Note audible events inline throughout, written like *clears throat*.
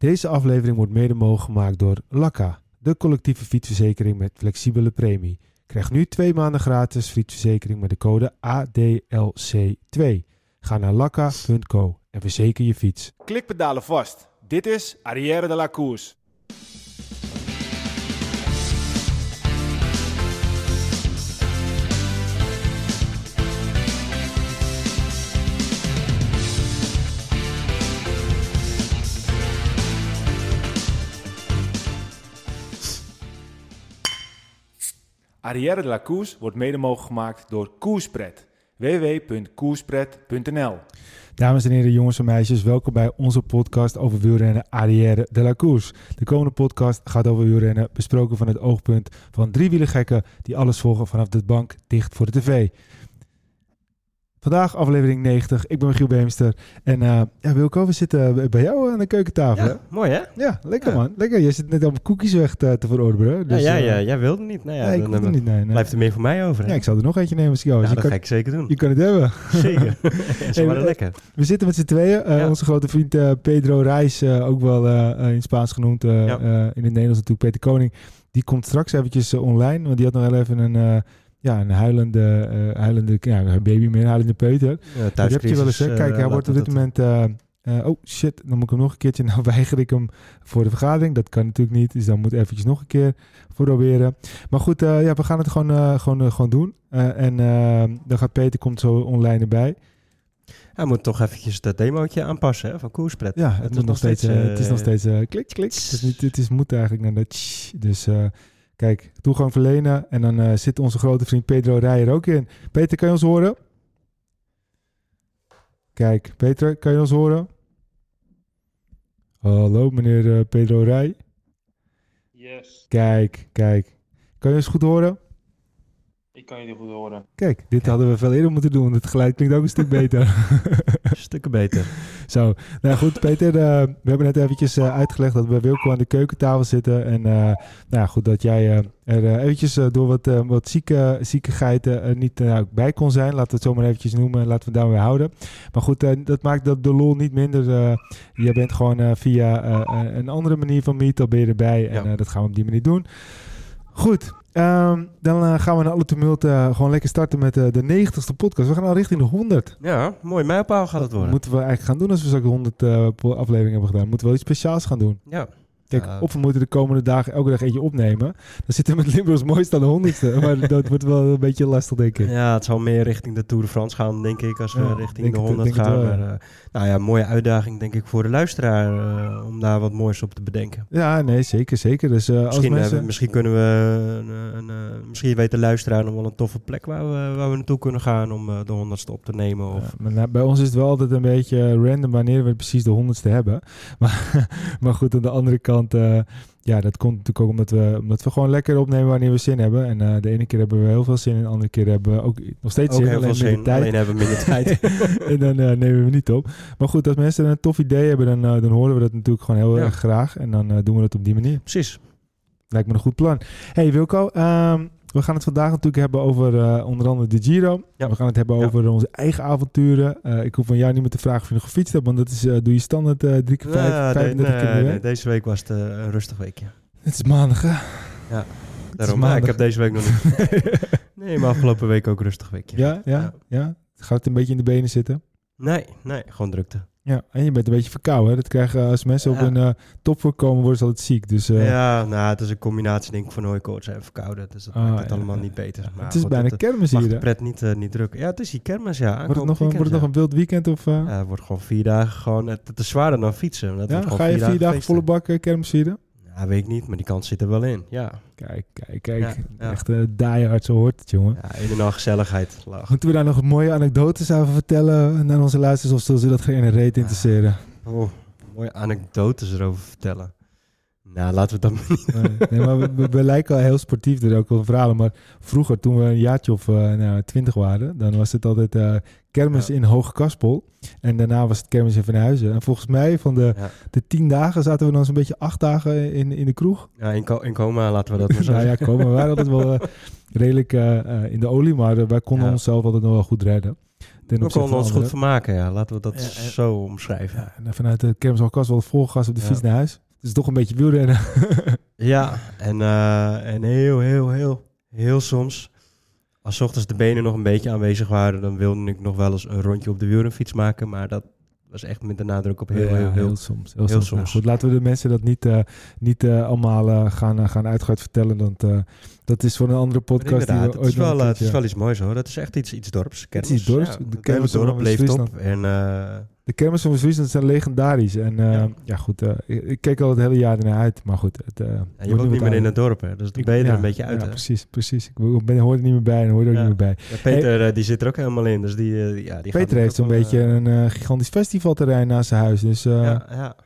Deze aflevering wordt mede mogelijk gemaakt door Lakka, de collectieve fietsverzekering met flexibele premie. Krijg nu twee maanden gratis fietsverzekering met de code ADLC2. Ga naar lakka.co en verzeker je fiets. Klikpedalen vast. Dit is Arrière de la Course. Arrière de la Course wordt mede mogelijk gemaakt door Koerspret. www.koerspret.nl Dames en heren, jongens en meisjes, welkom bij onze podcast over wielrennen Arrière de la. De komende podcast gaat over wielrennen, besproken van het oogpunt van drie wielergekken die alles volgen vanaf de bank dicht voor de tv. Vandaag aflevering 90. Ik ben Michiel Beemster. En eh ja, Wilco, we zitten bij jou aan de keukentafel. Ja, mooi hè? Ja, lekker Ja. man. Lekker. Je zit net allemaal koekjes weg te, te verorberen. Dus, ja, ja, eh, ja, jij wilde niet. Nou ja, nee, ik eh, niet. Nee, nee. blijft er meer voor mij over. hè? Ja, ik zal er nog eentje nemen als ik jou. Ja, Dus dat ga ik zeker doen. je kan het hebben. Zeker. *laughs* *laughs* Hey, eh, lekker. We zitten met z'n tweeën. Eh. Onze grote vriend eh, Pedro Reis, eh, ook wel eh, eh, in Spaans genoemd. eh, eh, in het Nederlands natuurlijk Peter Koning. Die komt straks eventjes eh, online. Want die had nog wel even een, eh, ja, een huilende, eh, huilende ja, een baby meer, een huilende peuter. Ja, Dat heb je wel eens, hè? Kijk, eh, hij wordt op dit dat- moment... eh, eh, oh shit, dan moet ik hem nog een keertje... *laughs* Nou weiger ik hem voor de vergadering. Dat kan natuurlijk niet. Dus dan moet eventjes nog een keer proberen. Maar goed, eh, ja, we gaan het gewoon, eh, gewoon, eh, gewoon doen. Eh, en eh, dan gaat Peter komt zo online erbij. Hij moet toch eventjes dat demootje aanpassen hè, van Koerspret. Ja, het, is moet nog steeds, eh, het is nog eh, steeds eh, klik, klik. Het is, niet, het is moet eigenlijk naar de tsch. Dus eh, kijk, toegang verlenen. En dan eh, zit onze grote vriend Pedro Rij er ook in. Peter, kan je ons horen? Kijk, Peter, kan je ons horen? Hallo, meneer eh, Pedro Rij. Yes, Kijk, kijk. Kan je ons goed horen? Ik kan jullie goed horen. Kijk, dit hadden we veel eerder moeten doen. Het geluid klinkt ook een stuk beter. *laughs* Stukken beter. *laughs* Zo, nou goed, Peter, eh, we hebben net eventjes eh, uitgelegd dat we bij Wilco aan de keukentafel zitten. En eh, nou ja, goed, dat jij eh, er eh, eventjes door wat, eh, wat zieke, ziekigheid eh, niet eh, bij kon zijn. Laten we het zo maar eventjes noemen. Laten we het daar weer houden. Maar goed, eh, dat maakt dat de lol niet minder. eh je bent gewoon eh, via een andere manier van Meet, ben je erbij. En Ja. eh, dat gaan we op die manier doen. Goed, ehm, dan eh, gaan we naar alle tumult eh, gewoon lekker starten met eh, de 90ste podcast. We gaan al richting de 100. Ja, mooi mijlpaal gaat het worden. Moeten we eigenlijk gaan doen als we zo'n 100 eh, po- afleveringen hebben gedaan? Moeten we wel iets speciaals gaan doen? Ja. Kijk, Ja. of we moeten de komende dagen elke dag eentje opnemen. Dan zitten we met Limburgs mooiste aan de honderdste. *laughs* maar dat wordt wel een beetje lastig, denk ik. ja, het zal meer richting de Tour de France gaan, denk ik, als we Ja, richting de het- 100 denk het gaan. wel, ja. maar, eh, nou ja, mooie uitdaging, denk ik, voor de luisteraar eh, om daar wat moois op te bedenken. Ja, nee, zeker, zeker. Dus eh, als Misschien, mensen... eh, misschien kunnen we, een, een, misschien weet de luisteraar nog wel een toffe plek waar we, waar we naartoe kunnen gaan om de honderdste op te nemen. Of, Ja, maar nou, bij ons is het wel altijd een beetje random wanneer we precies de honderdste hebben. *laughs* Maar, maar goed, aan de andere kant, eh, ja, dat komt natuurlijk ook omdat we, omdat we gewoon lekker opnemen wanneer we zin hebben. En eh, de ene keer hebben we heel veel zin en de andere keer hebben we ook nog steeds ook zin, heel alleen veel zin, tijd. alleen hebben we minder tijd. *laughs* en dan eh, nemen we niet op. Maar goed, als mensen een tof idee hebben, dan, dan horen we dat natuurlijk gewoon heel Ja. erg graag. En dan doen we dat op die manier. Precies. Lijkt me een goed plan. Hey Wilco, ehm, we gaan het vandaag natuurlijk hebben over eh, onder andere de Giro. Ja. We gaan het hebben Ja. over onze eigen avonturen. Eh, ik hoef van jou niet meer te vragen of je nog gefietst hebt, want dat is, eh, doe je standaard eh, drie keer vijf, Ja, nee, 35 keer in de nee, week. nee, deze week was het eh, een rustig weekje. Het is maandag, hè? Daarom, maandag. ja, ik heb deze week nog niet. *laughs* nee, maar afgelopen week ook een rustig weekje. ja, ja, ja. Gaat het een beetje in de benen zitten? Nee, nee, gewoon drukte. Ja, en je bent een beetje verkouden. Hè? Dat krijgen als mensen op Ja. een eh top komen, worden ze altijd ziek. Dus eh, ja, nou, het is een combinatie denk ik van hooikoorts en verkouden. Dus dat Ah, maakt het ja, allemaal ja. niet beter. Maar het is goed, bijna het, kermis mag hier. de pret niet, eh, niet druk. Ja, het is hier kermis, ja. Wordt het nog, wordt het nog een wild weekend? Of, eh, het wordt gewoon vier dagen gewoon... Het, het is zwaarder dan fietsen. Dat ja, wordt ga je vier dagen volle bak eh, kermis vieren? Ja, weet ik niet, maar die kans zit er wel in. Ja, Kijk, kijk, kijk. Ja, ja. Echt een diehard, zo hoort het, jongen. ja en al gezelligheid. Lach. Moeten we daar nog mooie anekdotes over vertellen naar onze luisteraars? Of zullen ze dat geen reet interesseren? Oh, mooie anekdotes erover vertellen. Nou, laten we dat maar niet Nee, nee, maar we, we- we lijken al heel sportief door ook wel verhalen. Maar vroeger, toen we een jaartje of eh, nou, twintig waren, dan was het altijd eh, kermis Ja. in Hoogkaspel. En daarna was het kermis in Van Huizen. En volgens mij, van de, Ja. de tien dagen, zaten we dan zo'n beetje acht dagen in, in de kroeg. Ja, in, in coma laten we dat maar zo nou *laughs* ja, komen. We waren altijd wel eh, redelijk eh, eh, in de olie, maar wij konden Ja. onszelf altijd nog wel goed redden. We konden ons goed vermaken, ja. Laten we dat Ja, zo omschrijven. Ja, en vanuit de kermisalkast wel vol gas op de Ja. fiets naar huis. Het is toch een beetje wielrennen. *laughs* Ja, en, eh, en heel, heel, heel, heel soms, als ochtends de benen nog een beetje aanwezig waren, dan wilde ik nog wel eens een rondje op de wielrenfiets maken. Maar dat was echt met de nadruk op heel, Ja, heel, heel. soms. Heel, heel soms. Nou, goed, laten we de mensen dat niet, eh, niet eh, allemaal gaan, gaan uitgebreid vertellen. Want dat is voor een andere podcast. die we het is, ooit wel, het keertje- is wel iets moois hoor. Dat is echt iets, iets dorps. Het is iets dorps. Ja, De kermis dorp leeft op. En De kermis van Friesland zijn legendarisch. En eh, ja. Ja. goed, eh, ik, ik keek al het hele jaar ernaar uit. Maar goed, het, wordt je woont niet meer in het dorp, hè? dus dan Ik- ben je er ja, een beetje uit. Ja, hè? precies, precies. Ik ben, hoor er niet meer bij en hoor er ook niet meer bij. Ja, Peter die zit er ook helemaal in, dus die, ja, die Peter heeft zo'n beetje een gigantisch festivalterrein naast zijn huis. Dus ja, ja.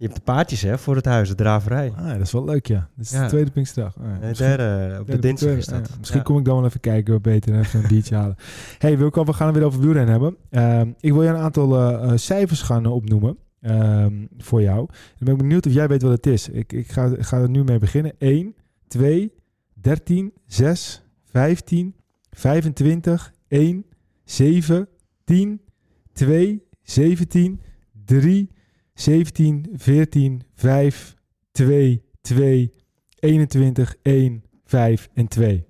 Je hebt de paardjes hè, voor het huis, de draverij. ah, dat is wel leuk, ja. Dat is Ja. de tweede Pinksterdag. Ah, ja. De Misschien- derde, op de dinsdag is dat. ja. Misschien kom ik dan wel even kijken, Peter, en even een biertje halen. *laughs* hey, Wilco, we gaan het weer over wielrennen hebben. Ehm, ik wil je een aantal eh, eh, cijfers gaan eh, opnoemen ehm, voor jou. Ik ben benieuwd of jij weet wat het is. Ik, ik ga, ik ga er nu mee beginnen. 1, 2, 13, 6, 15, 25, 1, 7, 10, 2, 17, 3, 17, 14, 5, 2, 2, 21, 1, 5 en 2.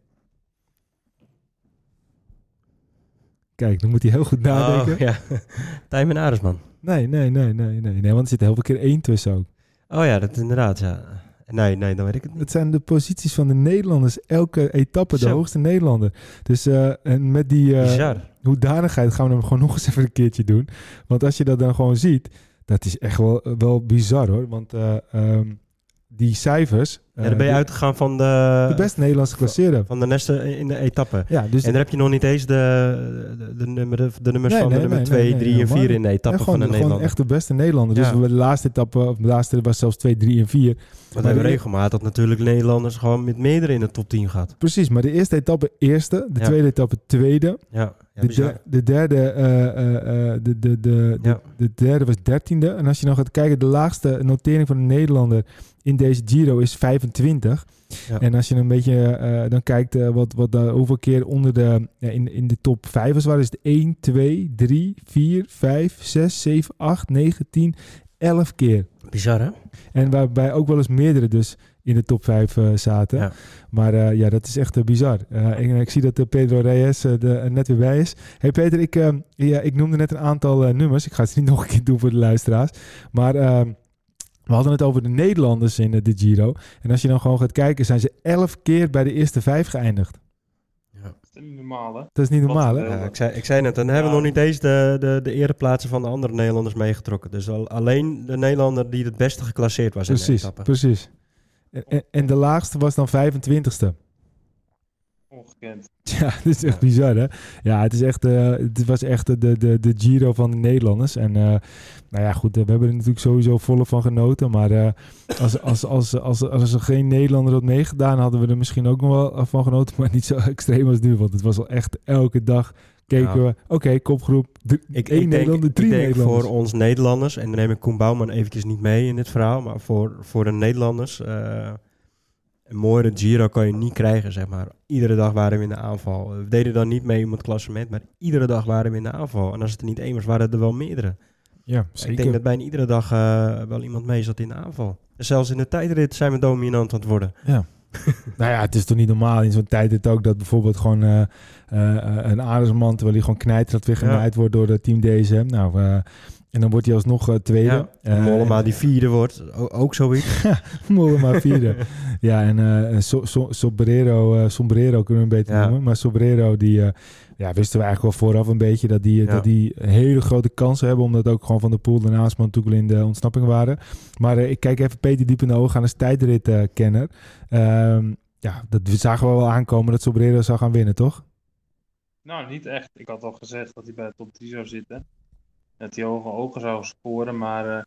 Kijk, dan moet hij heel goed nadenken. Oh, ja. *laughs* Tijmen Aresman. Nee, nee, nee, nee, nee, nee, want er zit heel veel keer 1 tussen ook. Oh ja, dat inderdaad, ja. Nee, nee, dan weet ik het niet. Het zijn de posities van de Nederlanders elke etappe, de Zo. hoogste Nederlander. Dus eh, en met die Bizar. hoedanigheid gaan we hem gewoon *laughs* nog eens even een keertje doen. Want als je dat dan gewoon ziet, dat is echt wel, wel bizar hoor. Want eh, ehm, die cijfers... Ja, dan ben je eh, uitgegaan van de, de beste Nederlandse klasseerder. van de nesten in de etappe. Ja, dus En dan heb je nog niet eens de, de, de, nummer, de nummers Nee, van de nummer nee, 2, nee, nee, 3 en helemaal 4 niet. in de etappe ja, van gewoon, de gewoon Nederlander. echt de beste Nederlander. Dus Ja. de laatste etappe, of de laatste was zelfs 2, 3 en 4. Want we hebben de- regelmatig natuurlijk Nederlanders gewoon met meerdere in de top 10 gehad. Precies, maar de eerste etappe eerste, de tweede etappe tweede, Ja, ja de, de derde eh, eh, de, de, de, Ja. de derde was dertiende. En als je dan gaat kijken, de laagste notering van een Nederlander in deze Giro is 25. Ja. En als je een beetje eh, dan kijkt wat, wat, daar hoeveel keer onder de, in, in de top 5 was, waren, is het 1, 2, 3, 4, 5, 6, 7, 8, 9, 10, 11 keer. Bizar, hè? En waarbij ook wel eens meerdere dus in de top 5 eh, zaten. Ja. Maar eh, ja, dat is echt eh, bizar. Eh, ik, ik zie dat Pedro Reyes de, er net weer bij is. hey Peter, ik, eh, ja, ik noemde net een aantal eh, nummers. Ik ga het niet *laughs* nog een keer doen voor de luisteraars. Maar eh, we hadden het over de Nederlanders in de Giro. En als je dan gewoon gaat kijken, zijn ze 11 keer bij de eerste vijf geëindigd. Dat is niet normaal, hè? Dat is niet normaal, hè? Ja, ik, zei, ik zei net, dan hebben we nog niet eens de, de, de ereplaatsen van de andere Nederlanders meegetrokken. Dus al, alleen de Nederlander die het beste geclasseerd was in de Precies, etappe. precies. En, de laagste was dan 25ste. Ongekend. Ja, *laughs* dat is echt bizar, hè? Ja, het, is echt, eh, het was echt de, de, de Giro van de Nederlanders. En eh, nou ja, goed, eh, we hebben er natuurlijk sowieso volle van genoten. Maar als, als, als, als, als er geen Nederlander had meegedaan, hadden we er misschien ook nog wel van genoten. Maar niet zo *laughs* extreem als nu, want het was wel echt elke dag keken Ja. we... Oké, kopgroep, Ik, één ik Nederlander, denk, drie ik denk Nederlanders. voor ons Nederlanders, en dan neem ik Koen Bouwman eventjes niet mee in dit verhaal, maar voor, voor de Nederlanders, eh, een mooiere Giro kan je niet krijgen, zeg maar. Iedere dag waren we in de aanval. We deden dan niet mee om het klassement, maar iedere dag waren we in de aanval. En als het er niet één was, waren het er wel meerdere. Ja, Ik zeker. denk dat bijna iedere dag eh, wel iemand mee zat in de aanval. En zelfs in de tijdrit zijn we dominant aan het worden. Ja. *laughs* nou ja, het is toch niet normaal in zo'n tijd dit ook dat bijvoorbeeld gewoon eh, eh, een aardesman, terwijl hij gewoon knijterend weer Ja. genaaid wordt door het team DSM. Nou, eh, en dan wordt hij alsnog eh, tweede. Ja, Eh, Mollema die vierde wordt, ook zoiets. *laughs* Mollema vierde. *laughs* ja, en eh so, so, Sombrero, eh, Sombrero kunnen we hem beter Ja. noemen. Maar Sombrero, die eh, ja, wisten we eigenlijk wel vooraf een beetje dat die, Ja. dat die hele grote kansen hebben. Omdat ook gewoon Van de Poel en Aasman natuurlijk al in de ontsnapping waren. Maar eh, ik kijk even Peter diep in de ogen aan als tijdritkenner. Ehm ja, dat zagen we wel aankomen dat Sombrero zou gaan winnen, toch? Nou, niet echt. Ik had al gezegd dat hij bij de top 3 zou zitten. Dat hij hoge ogen zou scoren. Maar eh,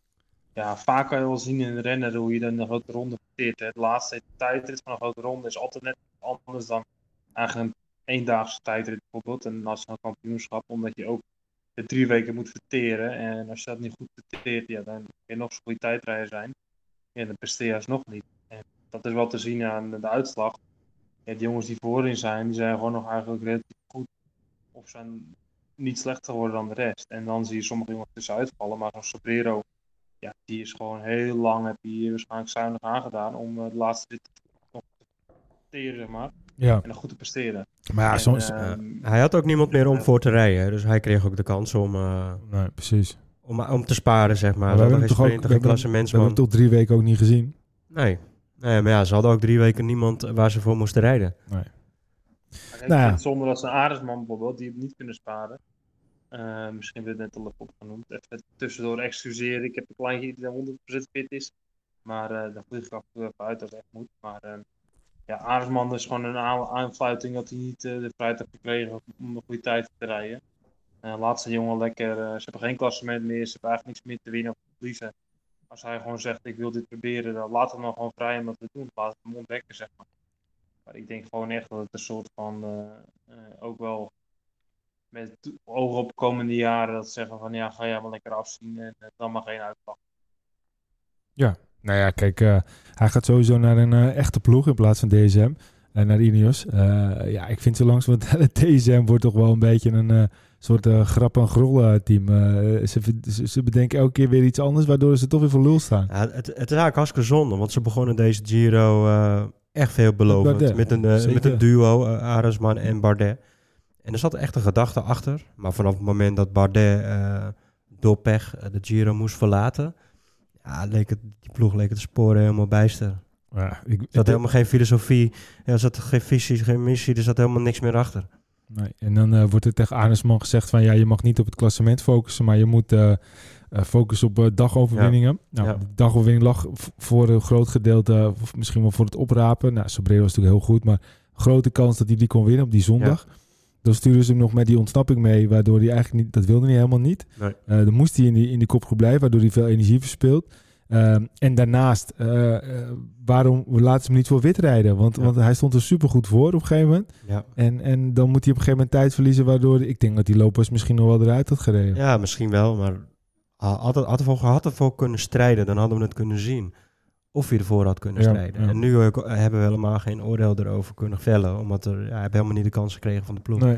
ja, vaak kan je wel zien in de rennen hoe je dan de grote ronde verteert. hè. Het laatste tijdrit van een grote ronde is altijd net anders dan eigenlijk een eendaagse tijdrit bijvoorbeeld. Een nationaal kampioenschap. Omdat je ook de drie weken moet verteren. En als je dat niet goed verteert, ja, dan kan je nog zo'n goede tijdrijder zijn. Ja, dan presteer je alsnog niet. En dat is wel te zien aan de uitslag. Ja, die jongens die voorin zijn, die zijn gewoon nog eigenlijk relatief goed. Of zijn niet slechter worden dan de rest. En dan zie je sommige jongens tussenuit vallen, maar zo'n Sobrero, ja, die is gewoon heel lang, heb je waarschijnlijk zuinig aangedaan om eh, de laatste rit nog te presteren, zeg maar. Ja, En nog goed te presteren. maar ja, En, soms... ehm, Hij had ook niemand meer om voor te rijden. Dus hij kreeg ook de kans om, eh, nee, precies. om, om te sparen, zeg maar. Maar Ze we hebben geen hem toch ook... We hebben, hem- we hebben klassementsman. hem toch drie weken ook niet gezien? Nee. nee, maar ja, ze hadden ook drie weken niemand waar ze voor moesten rijden. Kijk, Nou Zonder dat ze een Aresman bijvoorbeeld, die het niet kunnen sparen. Eh, misschien werd het net al even opgenoemd. Even tussendoor excuseren. Ik heb een kleintje die 100% fit is. Maar eh dan vlieg ik af en toe even uit als het echt moet. Maar eh, ja, Aresman is gewoon een aan- aanfluiting dat hij niet eh, de vrijheid heeft gekregen om een goede tijd te rijden. Eh laatste jongen lekker. eh, ze hebben geen klassement meer. Ze hebben eigenlijk niks meer te winnen of te verliezen. Als hij gewoon zegt ik wil dit proberen, dan laat hem dan gewoon vrij om dat te doen. Laat hem ontdekken, zeg maar. Maar ik denk gewoon echt dat het een soort van, ook wel met ogen op komende jaren, dat ze zeggen van ja, ga jij maar lekker afzien en dan maar geen uitslag. Nou ja, kijk, eh, hij gaat sowieso naar een eh, echte ploeg in plaats van DSM. En naar Ineos. Eh, ja, ik vind zo langs, want *laughs* het DSM wordt toch wel een beetje een eh, soort eh, grap- en grol eh, team. Eh, ze, ze, ze bedenken elke keer weer iets anders, waardoor ze toch weer voor lul staan. Ja, het, het is eigenlijk hartstikke zonde, want ze begonnen deze Giro eh, echt veelbelovend. Bardet, Met een, eh, met een duo, uh, Aresman en Bardet. En er zat echt een gedachte achter. Maar vanaf het moment dat Bardet eh, door pech eh, de Giro moest verlaten... Ja, leek het, die ploeg leek het sporen helemaal bijster. Ja, ik, Er zat helemaal geen filosofie, er zat geen visie, geen missie, er zat helemaal niks meer achter. Nee, en dan eh, wordt er tegen Arnesman gezegd van ja, je mag niet op het klassement focussen, maar je moet eh, focussen op dagoverwinningen. Nou, Ja. de dagoverwinning lag voor een groot gedeelte, of misschien wel voor het oprapen. Nou, Sobrero was natuurlijk heel goed, maar grote kans dat hij die kon winnen op die zondag. Dan sturen ze hem nog met die ontsnapping mee, waardoor hij eigenlijk niet, dat wilde hij helemaal niet. Nee. Eh, dan moest hij in die, in die kopgroep blijven, waardoor hij veel energie verspeelt. Ehm, en daarnaast, eh, waarom laten ze hem niet voor wit rijden? Want, Ja. want hij stond er supergoed voor op een gegeven moment. Ja. En, en dan moet hij op een gegeven moment tijd verliezen, waardoor ik denk dat die Lopez misschien nog wel eruit had gereden. Ja, misschien wel, maar had, had, ervoor, had ervoor kunnen strijden, dan hadden we het kunnen zien. Of hij ervoor had kunnen strijden. ja. En nu eh, hebben we helemaal geen oordeel erover kunnen vellen, omdat er, ja, hij heeft helemaal niet de kans gekregen van de ploeg. Nee,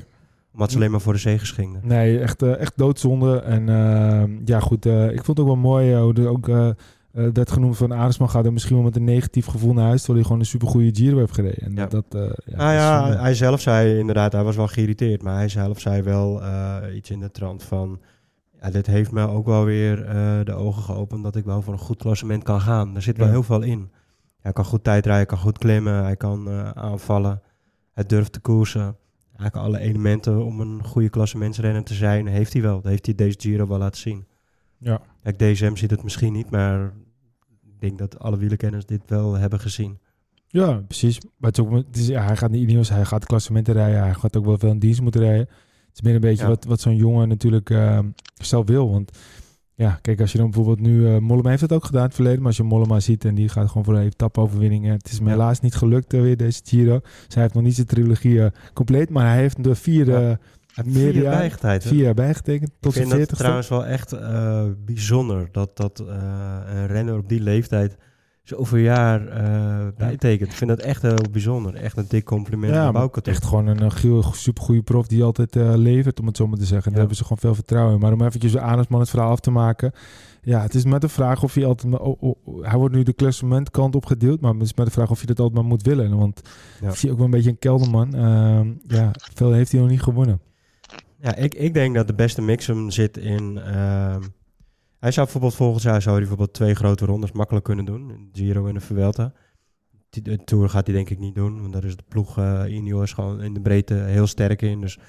Omdat ze alleen maar voor de zege gingen. nee echt, eh, echt doodzonde. En eh, ja, goed, eh, ik vond het ook wel mooi eh, hoe er ook eh, eh, werd genoemd van Aresman gaat er misschien wel met een negatief gevoel naar huis, terwijl hij gewoon een supergoeie Giro heeft gereden. En Ja. dat, eh, ja, nou dat ja, hij zelf zei inderdaad, hij was wel geïrriteerd, maar hij zelf zei wel eh, iets in de trant van, ja, dit heeft me ook wel weer eh, de ogen geopend dat ik wel voor een goed klassement kan gaan. Daar zit wel Ja. heel veel in. Hij kan goed tijdrijden, hij kan goed klimmen, hij kan eh, aanvallen, hij durft te koersen. Eigenlijk alle elementen om een goede klassementsrenner te zijn, heeft hij wel. Dat heeft hij deze Giro wel laten zien. Ja. Kijk, DSM ziet het misschien niet, maar ik denk dat alle wielerkenners dit wel hebben gezien. Ja, precies. Maar het is ook, het is, ja, hij gaat niet Ineos, hij gaat klassementen rijden, hij gaat ook wel veel in dienst moeten rijden. Het is meer een beetje Ja. wat, wat zo'n jongen natuurlijk eh, zelf wil. Want ja, kijk, als je dan bijvoorbeeld nu... eh Mollema heeft het ook gedaan in het verleden, maar als je Mollema ziet en die gaat gewoon voor een etappe-overwinning. Het is Ja. helaas niet gelukt eh, weer, deze Giro. Dus hij heeft nog niet zijn trilogie eh, compleet, maar hij heeft de vier, Ja. vier jaar- bijgetijd, vier jaar bijgetekend, Ik tot zijn vind veertigste. trouwens wel echt bijzonder dat, dat een renner op die leeftijd zoveel jaar eh bijtekent. Ik vind dat echt heel bijzonder. Echt een dik compliment Ja, aan echt gewoon een uh, supergoeie prof die altijd eh, levert, om het zo maar te zeggen. Daar hebben ze gewoon veel vertrouwen in. Maar om eventjes Arendsman het verhaal af te maken. Ja, het is met de vraag of hij altijd... maar- oh, oh, hij wordt nu de klassementkant opgedeeld, maar het is met de vraag of je dat altijd maar moet willen. Want Ja. ik zie ook wel een beetje een kelderman. Ehm, ja, veel heeft hij nog niet gewonnen. Ja, ik, ik denk dat de beste mix hem zit in... hij zou bijvoorbeeld volgend jaar zou hij bijvoorbeeld twee grote rondes makkelijk kunnen doen. Een en een Vuelta. De Tour gaat hij denk ik niet doen, want daar is de ploeg eh Ineos gewoon in de breedte heel sterk in. Dus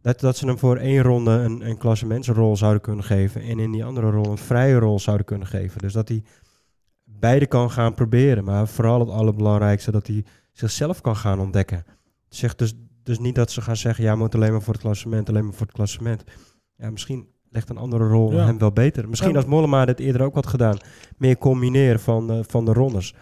dat, dat ze hem voor één ronde een, een klassementsrol zouden kunnen geven en in die andere rol een vrije rol zouden kunnen geven. Dus dat hij beide kan gaan proberen, maar vooral het allerbelangrijkste dat hij zichzelf kan gaan ontdekken. Zegt dus, dus niet dat ze gaan zeggen, ja, moet alleen maar voor het klassement, alleen maar voor het klassement. Ja, misschien legt een andere rol Ja. hem wel beter. Misschien als Mollema dit eerder ook had gedaan, meer combineren van, eh, van de rondes.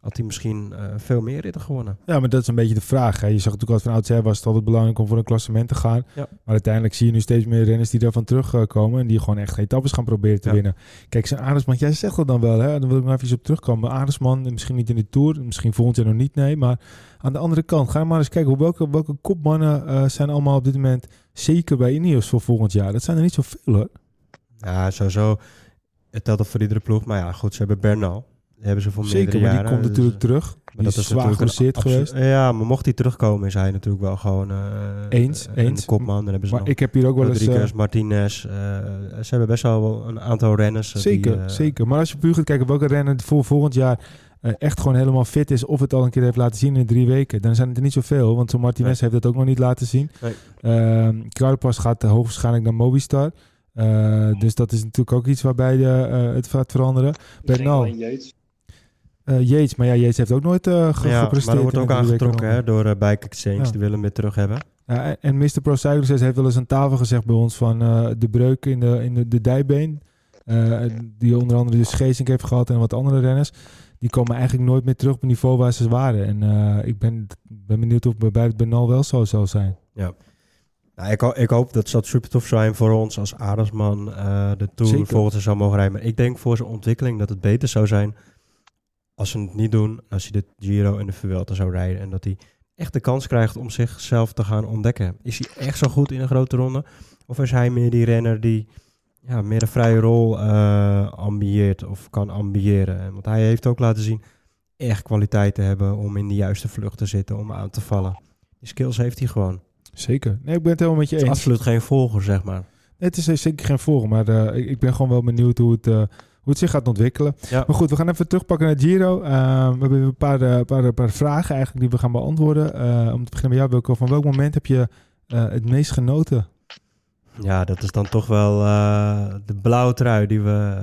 had hij misschien eh, veel meer ritten gewonnen. Ja, maar dat is een beetje de vraag. Hè. Je zag natuurlijk altijd van oudsher was het altijd belangrijk om voor een klassement te gaan. Ja. Maar uiteindelijk zie je nu steeds meer renners die daarvan terugkomen en die gewoon echt etappes gaan proberen te Ja. winnen. Kijk, zijn Arendsman, jij zegt dat dan wel, hè? Dan wil ik nog even op terugkomen. Arendsman, misschien niet in de Tour, misschien volgend jaar nog niet, nee. Maar aan de andere kant, ga maar eens kijken hoe welke, welke kopmannen eh, zijn allemaal op dit moment zeker bij Ineos voor volgend jaar. Dat zijn er niet zoveel, hoor. Ja, sowieso. Het telt op voor iedere ploeg. Maar ja, goed, ze hebben Bernal. Die hebben ze voor Zeker, meerdere maar die jaren. komt Dus, natuurlijk terug. maar Die is zwaar geblesseerd geweest. Ja, maar mocht hij terugkomen, is hij natuurlijk wel gewoon eh, Eens, een eens. kopman. Dan hebben ze Maar ik heb hier ook wel eens... eh, Rodriguez, Martinez. eh, ze hebben best wel een aantal renners. eh, Zeker, die, eh, zeker. Maar als je puur gaat kijken welke renner voor volgend jaar eh, echt gewoon helemaal fit is, of het al een keer heeft laten zien in drie weken, dan zijn het er niet zoveel. Want zo'n Martinez heeft dat ook nog niet laten zien. Nee. Ehm, Carapaz gaat uh, hoogstwaarschijnlijk naar Movistar. Uh, dus dat is natuurlijk ook iets waarbij je, uh, het gaat veranderen. Bernal. Uh, Yates, maar ja, Yates heeft ook nooit uh, ge ja, gepresteerd. maar er wordt ook aangetrokken hè, door uh, Bike Exchange. Ja. Die willen hem weer terug hebben. Ja, en, en Mr. Pro Cyclist heeft wel eens aan tafel gezegd bij ons van uh, de breuk in de, in de, de dijbeen. Uh, die onder andere de Geesink heeft gehad en wat andere renners. Die komen eigenlijk nooit meer terug op het niveau waar ze waren. En uh, ik ben, ben benieuwd of bij het Bernal wel zo zal zijn. Ja. Nou, ik, ik, hoop dat dat super tof zijn voor ons als Arendsman uh, de Tour Zeker. volgend jaar zou mogen rijden. Maar ik denk voor zijn ontwikkeling dat het beter zou zijn als ze het niet doen, als hij de Giro en de Vuelta zou rijden. En dat hij echt de kans krijgt om zichzelf te gaan ontdekken. Is hij echt zo goed in een grote ronde? Of is hij meer die renner die ja, meer een vrije rol uh, ambieert of kan ambiëren? Want hij heeft ook laten zien echt kwaliteit te hebben om in de juiste vlucht te zitten, om aan te vallen. Die skills heeft hij gewoon. Zeker. Nee, ik ben het helemaal met je eens. Absoluut geen volger, zeg maar. Nee, het is zeker geen volger, maar uh, ik, ik ben gewoon wel benieuwd hoe het, uh, hoe het zich gaat ontwikkelen. Ja. Maar goed, we gaan even terugpakken naar Giro. Uh, we hebben een paar, paar, paar vragen eigenlijk die we gaan beantwoorden. Om te beginnen met jou, Wilco. Van welk moment heb je het meest genoten? Ja, dat is dan toch wel uh, de blauwe trui die we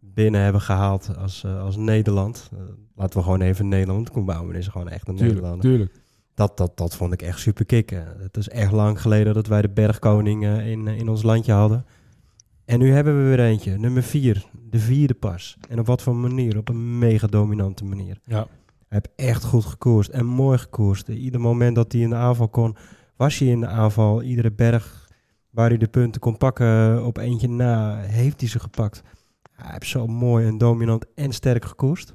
binnen hebben gehaald als, uh, als Nederland. Uh, laten we gewoon even Nederland. Koen Bouwman is gewoon echt een tuurlijk, Nederlander. Tuurlijk. Dat, dat, dat vond ik echt super kicken. Het is echt lang geleden dat wij de bergkoning in, in ons landje hadden. En nu hebben we weer eentje, nummer vier, de vierde pas. En op wat voor manier? Op een mega dominante manier. Ja. Hij heeft echt goed gekoerst en mooi gekoerst. Ieder moment dat hij in de aanval kon, was hij in de aanval. Iedere berg waar hij de punten kon pakken op eentje na, heeft hij ze gepakt. Hij heeft zo mooi en dominant en sterk gekoerst.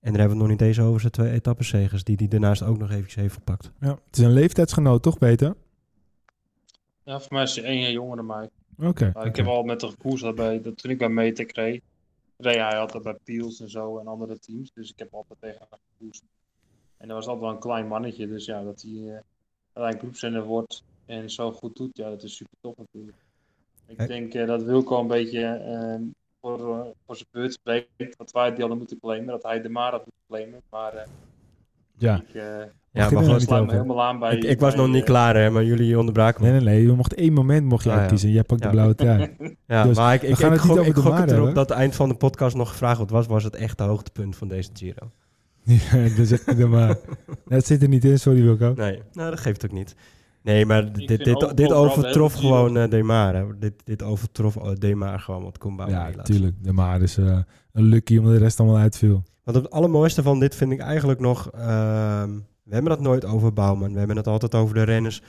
En daar hebben we het nog niet eens over zijn twee etappenzegers, die hij daarnaast ook nog eventjes heeft gepakt. Ja, het is een leeftijdsgenoot, toch Peter? Ja, voor mij is hij één jaar jonger dan mij. Oké. Okay, okay. Ik heb al met de gekoers daarbij, dat toen ik bij Metec reed, reed hij altijd bij Piels en zo en andere teams. Dus ik heb altijd tegen hem gekoerst. En dat was altijd wel een klein mannetje, dus ja, dat hij uh, uiteindelijk groepsrenner wordt en zo goed doet, ja, dat is super tof natuurlijk. Ik Hey. denk uh, dat Wilco een beetje uh, voor, uh, voor zijn beurt spreekt, dat wij die hadden moeten claimen, dat hij de maar had moeten claimen. Maar uh, ja. ik, uh, ja, maar ik sluit me helemaal aan bij... Ik, ik was bij, nog niet klaar, hè, maar jullie onderbraken me. Nee, nee, nee. Je mocht één moment mocht je Ah, ja. Jij pakt Ja. de blauwe trui. *laughs* Ja, Dus maar ik, we ik, gaan ik, het niet gok, over ik de gok het erop dat het eind van de podcast nog gevraagd wordt, was, was het echt het hoogtepunt van deze Giro? *laughs* ja, dat zeg je dan maar. Dat zit er niet in, sorry Wilco. Nee, nou, dat geeft ook niet. Nee, maar dit, vind dit, over- dit overtrof gewoon uh, Demar. Hè. Dit, dit overtrof Demar gewoon wat Bouwman Ja, tuurlijk. De maar is uh, een lucky omdat de rest allemaal uitviel. Want het allermooiste van dit vind ik eigenlijk nog... ehm, we hebben het nooit over Bouwman. We hebben het altijd over de renners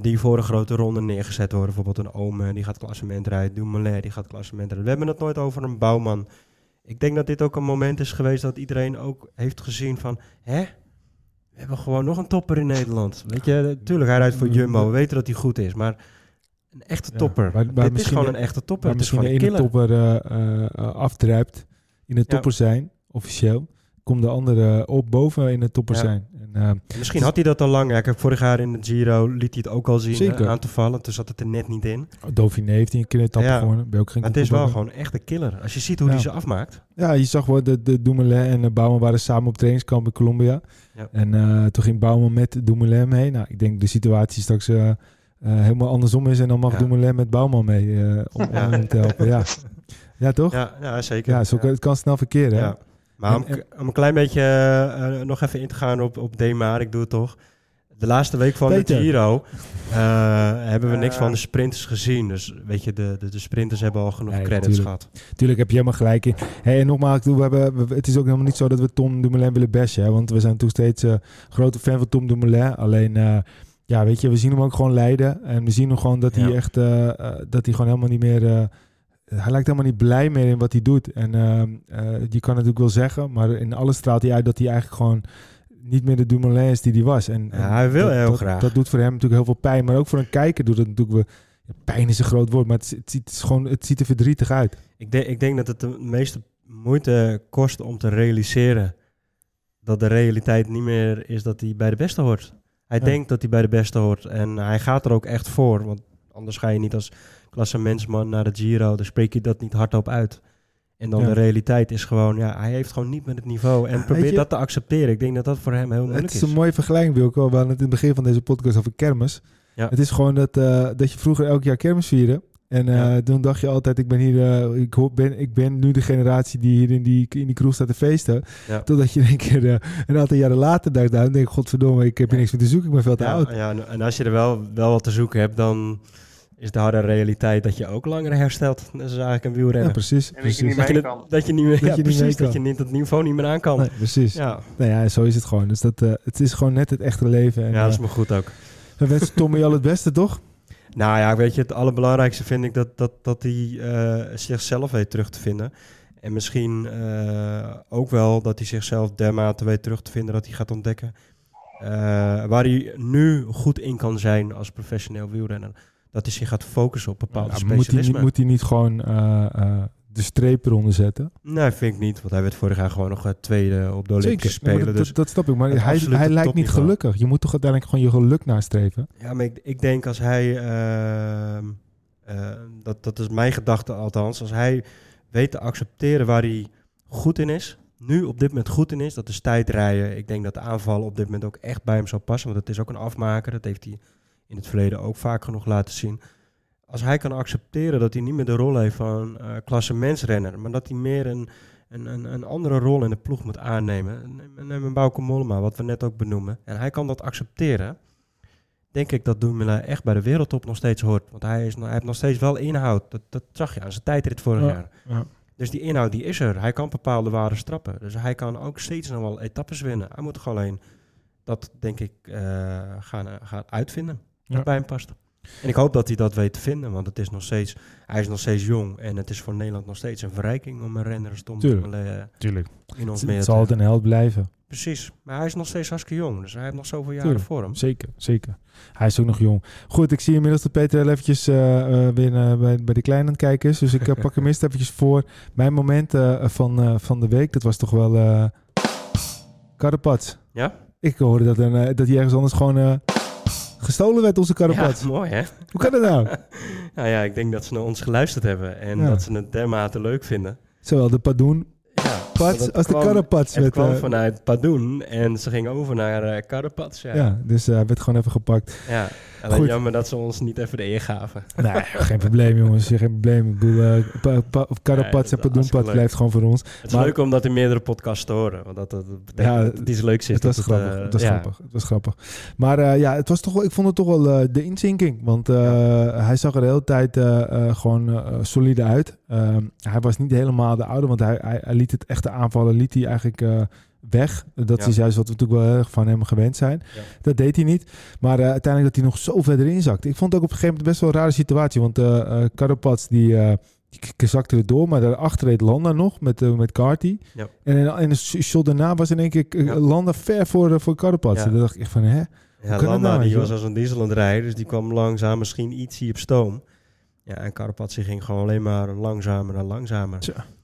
die voor een grote ronde neergezet worden. Bijvoorbeeld een Ome, die gaat klassement rijden. Dumoulin, die gaat klassement rijden. We hebben het nooit over een Bouwman. Ik denk dat dit ook een moment is geweest dat iedereen ook heeft gezien van... Hè? We hebben gewoon nog een topper in Nederland. Weet je, tuurlijk, hij rijdt voor Jumbo. We weten dat hij goed is, maar... Een echte Ja, topper. dit is gewoon een echte topper. Het is gewoon ene een topper uh, uh, afdruipt in de Ja. topper zijn, officieel. Komt de andere op boven in de topper Ja. zijn. En, uh, Misschien had hij dat al lang. Ja, kijk, vorig jaar in de Giro liet hij het ook al zien Zeker. hè, aan te vallen. Toen zat het er net niet in. Dauphiné heeft hij een keer etappe Ja. gewonnen. Ben ook geen Maar het is wel gewoon echt een killer. Als je ziet hoe Ja. hij ze afmaakt. Ja, je zag wel, de, de Dumoulin en uh, Bouwman waren samen op trainingskamp in Colombia. Ja. En uh, toen ging Bouwman met Dumoulin mee. Nou, ik denk de situatie straks uh, helemaal andersom is. En dan mag. Dumoulin met Bouwman mee om, hem te helpen. Ja, *laughs* ja toch? Ja, ja zeker. Ja, zo, het kan snel verkeren. Maar om, om een klein beetje eh, nog even in te gaan op, op Demar, ik doe het toch. De laatste week van Peter. de Giro eh, hebben we niks Ja. van de sprinters gezien. Dus weet je, de, de, de sprinters hebben al genoeg Nee, credits gehad. Tuurlijk heb je helemaal gelijk in. Hey, en nogmaals, we hebben, we- het is ook helemaal niet zo dat we Tom Dumoulin willen bashen. Hè? Want we zijn natuurlijk steeds eh, grote fan van Tom Dumoulin. Alleen, eh, ja, weet je, we zien hem ook gewoon lijden. En we zien hem gewoon dat hij Ja. echt, eh, eh, dat hij gewoon helemaal niet meer... eh, hij lijkt helemaal niet blij meer in wat hij doet. En ehm, eh, je kan natuurlijk wel zeggen, maar in alles straalt hij uit dat hij eigenlijk gewoon niet meer de Dumoulin is die hij was. En, Ja, hij wil dat, heel dat- graag. Dat doet voor hem natuurlijk heel veel pijn. Maar ook voor een kijker doet het natuurlijk Pijn is een groot woord, maar het, het, ziet, het, is gewoon, het ziet er verdrietig uit. Ik, denk ik denk dat het de meeste moeite kost om te realiseren dat de realiteit niet meer is dat hij bij de beste hoort. Hij Ja. denkt dat hij bij de beste hoort en hij gaat er ook echt voor. Want anders ga je niet als klassementsman naar de Giro, dan spreek je dat niet hardop uit. En dan Ja. de realiteit is gewoon, ja, hij heeft gewoon niet meer het niveau. En Ja, probeer dat te accepteren. Ik denk dat dat voor hem heel moeilijk Het is is. een mooie vergelijking, Wilco. We hadden het in het begin van deze podcast over kermis. Ja. Het is gewoon dat, eh, dat je vroeger elk jaar kermis vierde. En eh, toen dacht je altijd, ik ben hier, eh, ik, hoor- ben, ik ben nu de generatie die hier in die, in die kroeg staat te feesten. Totdat je in één keer eh, een aantal jaren later dacht, nou, denk godverdomme, ik heb hier niks meer te zoeken, ik ben veel te Ja, oud. ja, en als je er wel, wel wat te zoeken hebt, dan is de harde realiteit dat je ook langer herstelt. Dat is eigenlijk een Ja, wielrenner. precies. En dat je precies. niet dat, je mee het- kan. dat je niet meer, *laughs* Dat ja, je niet precies, dat je niet het niveau niet meer aan kan. Nee, precies. Ja, Nou ja, zo is het gewoon. Dus dat, eh, het is gewoon net het echte leven. En, ja, dat is eh, me goed ook. we wensen Tommy al het beste, toch? Nou ja, weet je, het allerbelangrijkste vind ik dat, dat, dat hij eh, zichzelf weet terug te vinden. En misschien eh, ook wel dat hij zichzelf dermate weet terug te vinden dat hij gaat ontdekken eh, waar hij nu goed in kan zijn als professioneel wielrenner. Dat hij zich gaat focussen op bepaalde Ja, moet, hij niet, moet hij niet gewoon eh, eh, de streep eronder zetten? Nee, vind ik niet. Want hij werd vorig jaar gewoon nog eh, tweede op de Olympische Spelen. dat, dus dat, snap ik. Maar hij, hij lijkt niet gelukkig. Je moet toch uiteindelijk gewoon je geluk nastreven? Ja, maar ik, ik denk als hij, ehm, eh, dat, dat is mijn gedachte althans, als hij weet te accepteren waar hij goed in is, nu op dit moment goed in is, dat is tijdrijden. Ik denk dat de aanval op dit moment ook echt bij hem zou passen, want het is ook een afmaker. Dat heeft hij in het verleden ook vaak genoeg laten zien. Als hij kan accepteren dat hij niet meer de rol heeft van eh klassementsrenner, maar dat hij meer een, een, een, een andere rol in de ploeg moet aannemen. Neem, neem een Bauke Mollema, wat we net ook benoemen. En hij kan dat accepteren denk ik dat Dumoulin echt bij de wereldtop nog steeds hoort. Want hij, is, hij heeft nog steeds wel inhoud. Dat, dat zag je aan zijn tijdrit vorig Ja, jaar. ja. Dus die inhoud die is er. Hij kan bepaalde waarden strappen. Dus hij kan ook steeds nog wel etappes winnen. Hij moet gewoon alleen dat, denk ik, eh, gaan, eh, gaan uitvinden. Dat bij hem past. En ik hoop dat hij dat weet te vinden. Want het is nog steeds, hij is nog steeds jong. En het is voor Nederland nog steeds een verrijking om een renner als Tom Tuurlijk. Eh, Tuurlijk. in ons Het, meer het zal altijd een held blijven. Precies. Maar hij is nog steeds hartstikke jong. Dus hij heeft nog zoveel jaren Tuurlijk. voor hem. Zeker, zeker. Hij is ook nog jong. Goed, ik zie inmiddels dat Peter heel eventjes eh, weer bij, bij de kleine aan het kijken is. Dus ik pak hem *laughs* eerst eventjes voor. Mijn moment van, van de week, dat was toch wel Karapats. Ja? Ik hoorde dat, een, dat hij ergens anders gewoon gestolen werd, onze Karapats. Ja, mooi hè? Hoe kan dat nou? *laughs* Nou ja, ik denk dat ze naar ons geluisterd hebben en Ja. dat ze het dermate leuk vinden. Zowel de Padoen Ja, Pats want als de Karapats. Het werd, kwam eh, vanuit Padoen en ze ging over naar eh Karapats. Ja. ja. dus eh, hij werd gewoon even gepakt. ja. Alleen Goed. jammer dat ze ons niet even de eer gaven. *laughs* Nee, geen probleem jongens, geen probleem. Ik bedoel, eh, pa, pa, Karapats Nee, en Padoenpats leuk. blijft gewoon voor ons. Het is Maar- leuk om dat in meerdere podcasts te horen. Want dat, betekent Ja, dat het iets leuks is. Het was dat grappig. eh, het was ja. grappig. Het was grappig. Maar eh, ja, het was toch wel, ik vond het toch wel eh, de inzinking. Want eh, hij zag er de hele tijd eh, eh, gewoon eh, solide uit. Ehm, hij was niet helemaal de oude, want hij, hij, hij liet het echte aanvallen liet hij eigenlijk eh, weg. Dat Ja. is juist wat we natuurlijk wel erg van hem gewend zijn. Ja. Dat deed hij niet. Maar eh, uiteindelijk dat hij nog zo verder inzakte. Ik vond het ook op een gegeven moment best wel een rare situatie. Want Karapats die... die zakte er door, maar daarachter reed Landa nog met, eh met Carty. Ja. En in, in een shot daarna was in één keer Ja. Landa ver voor, eh, voor Karapats. Ja. En dacht ik echt van, hè? Ja, Landa nou, die was als een diesel aan het rijden, dus die kwam langzaam misschien iets hier op stoom. Ja, en Karapatsi ging gewoon alleen maar langzamer en langzamer.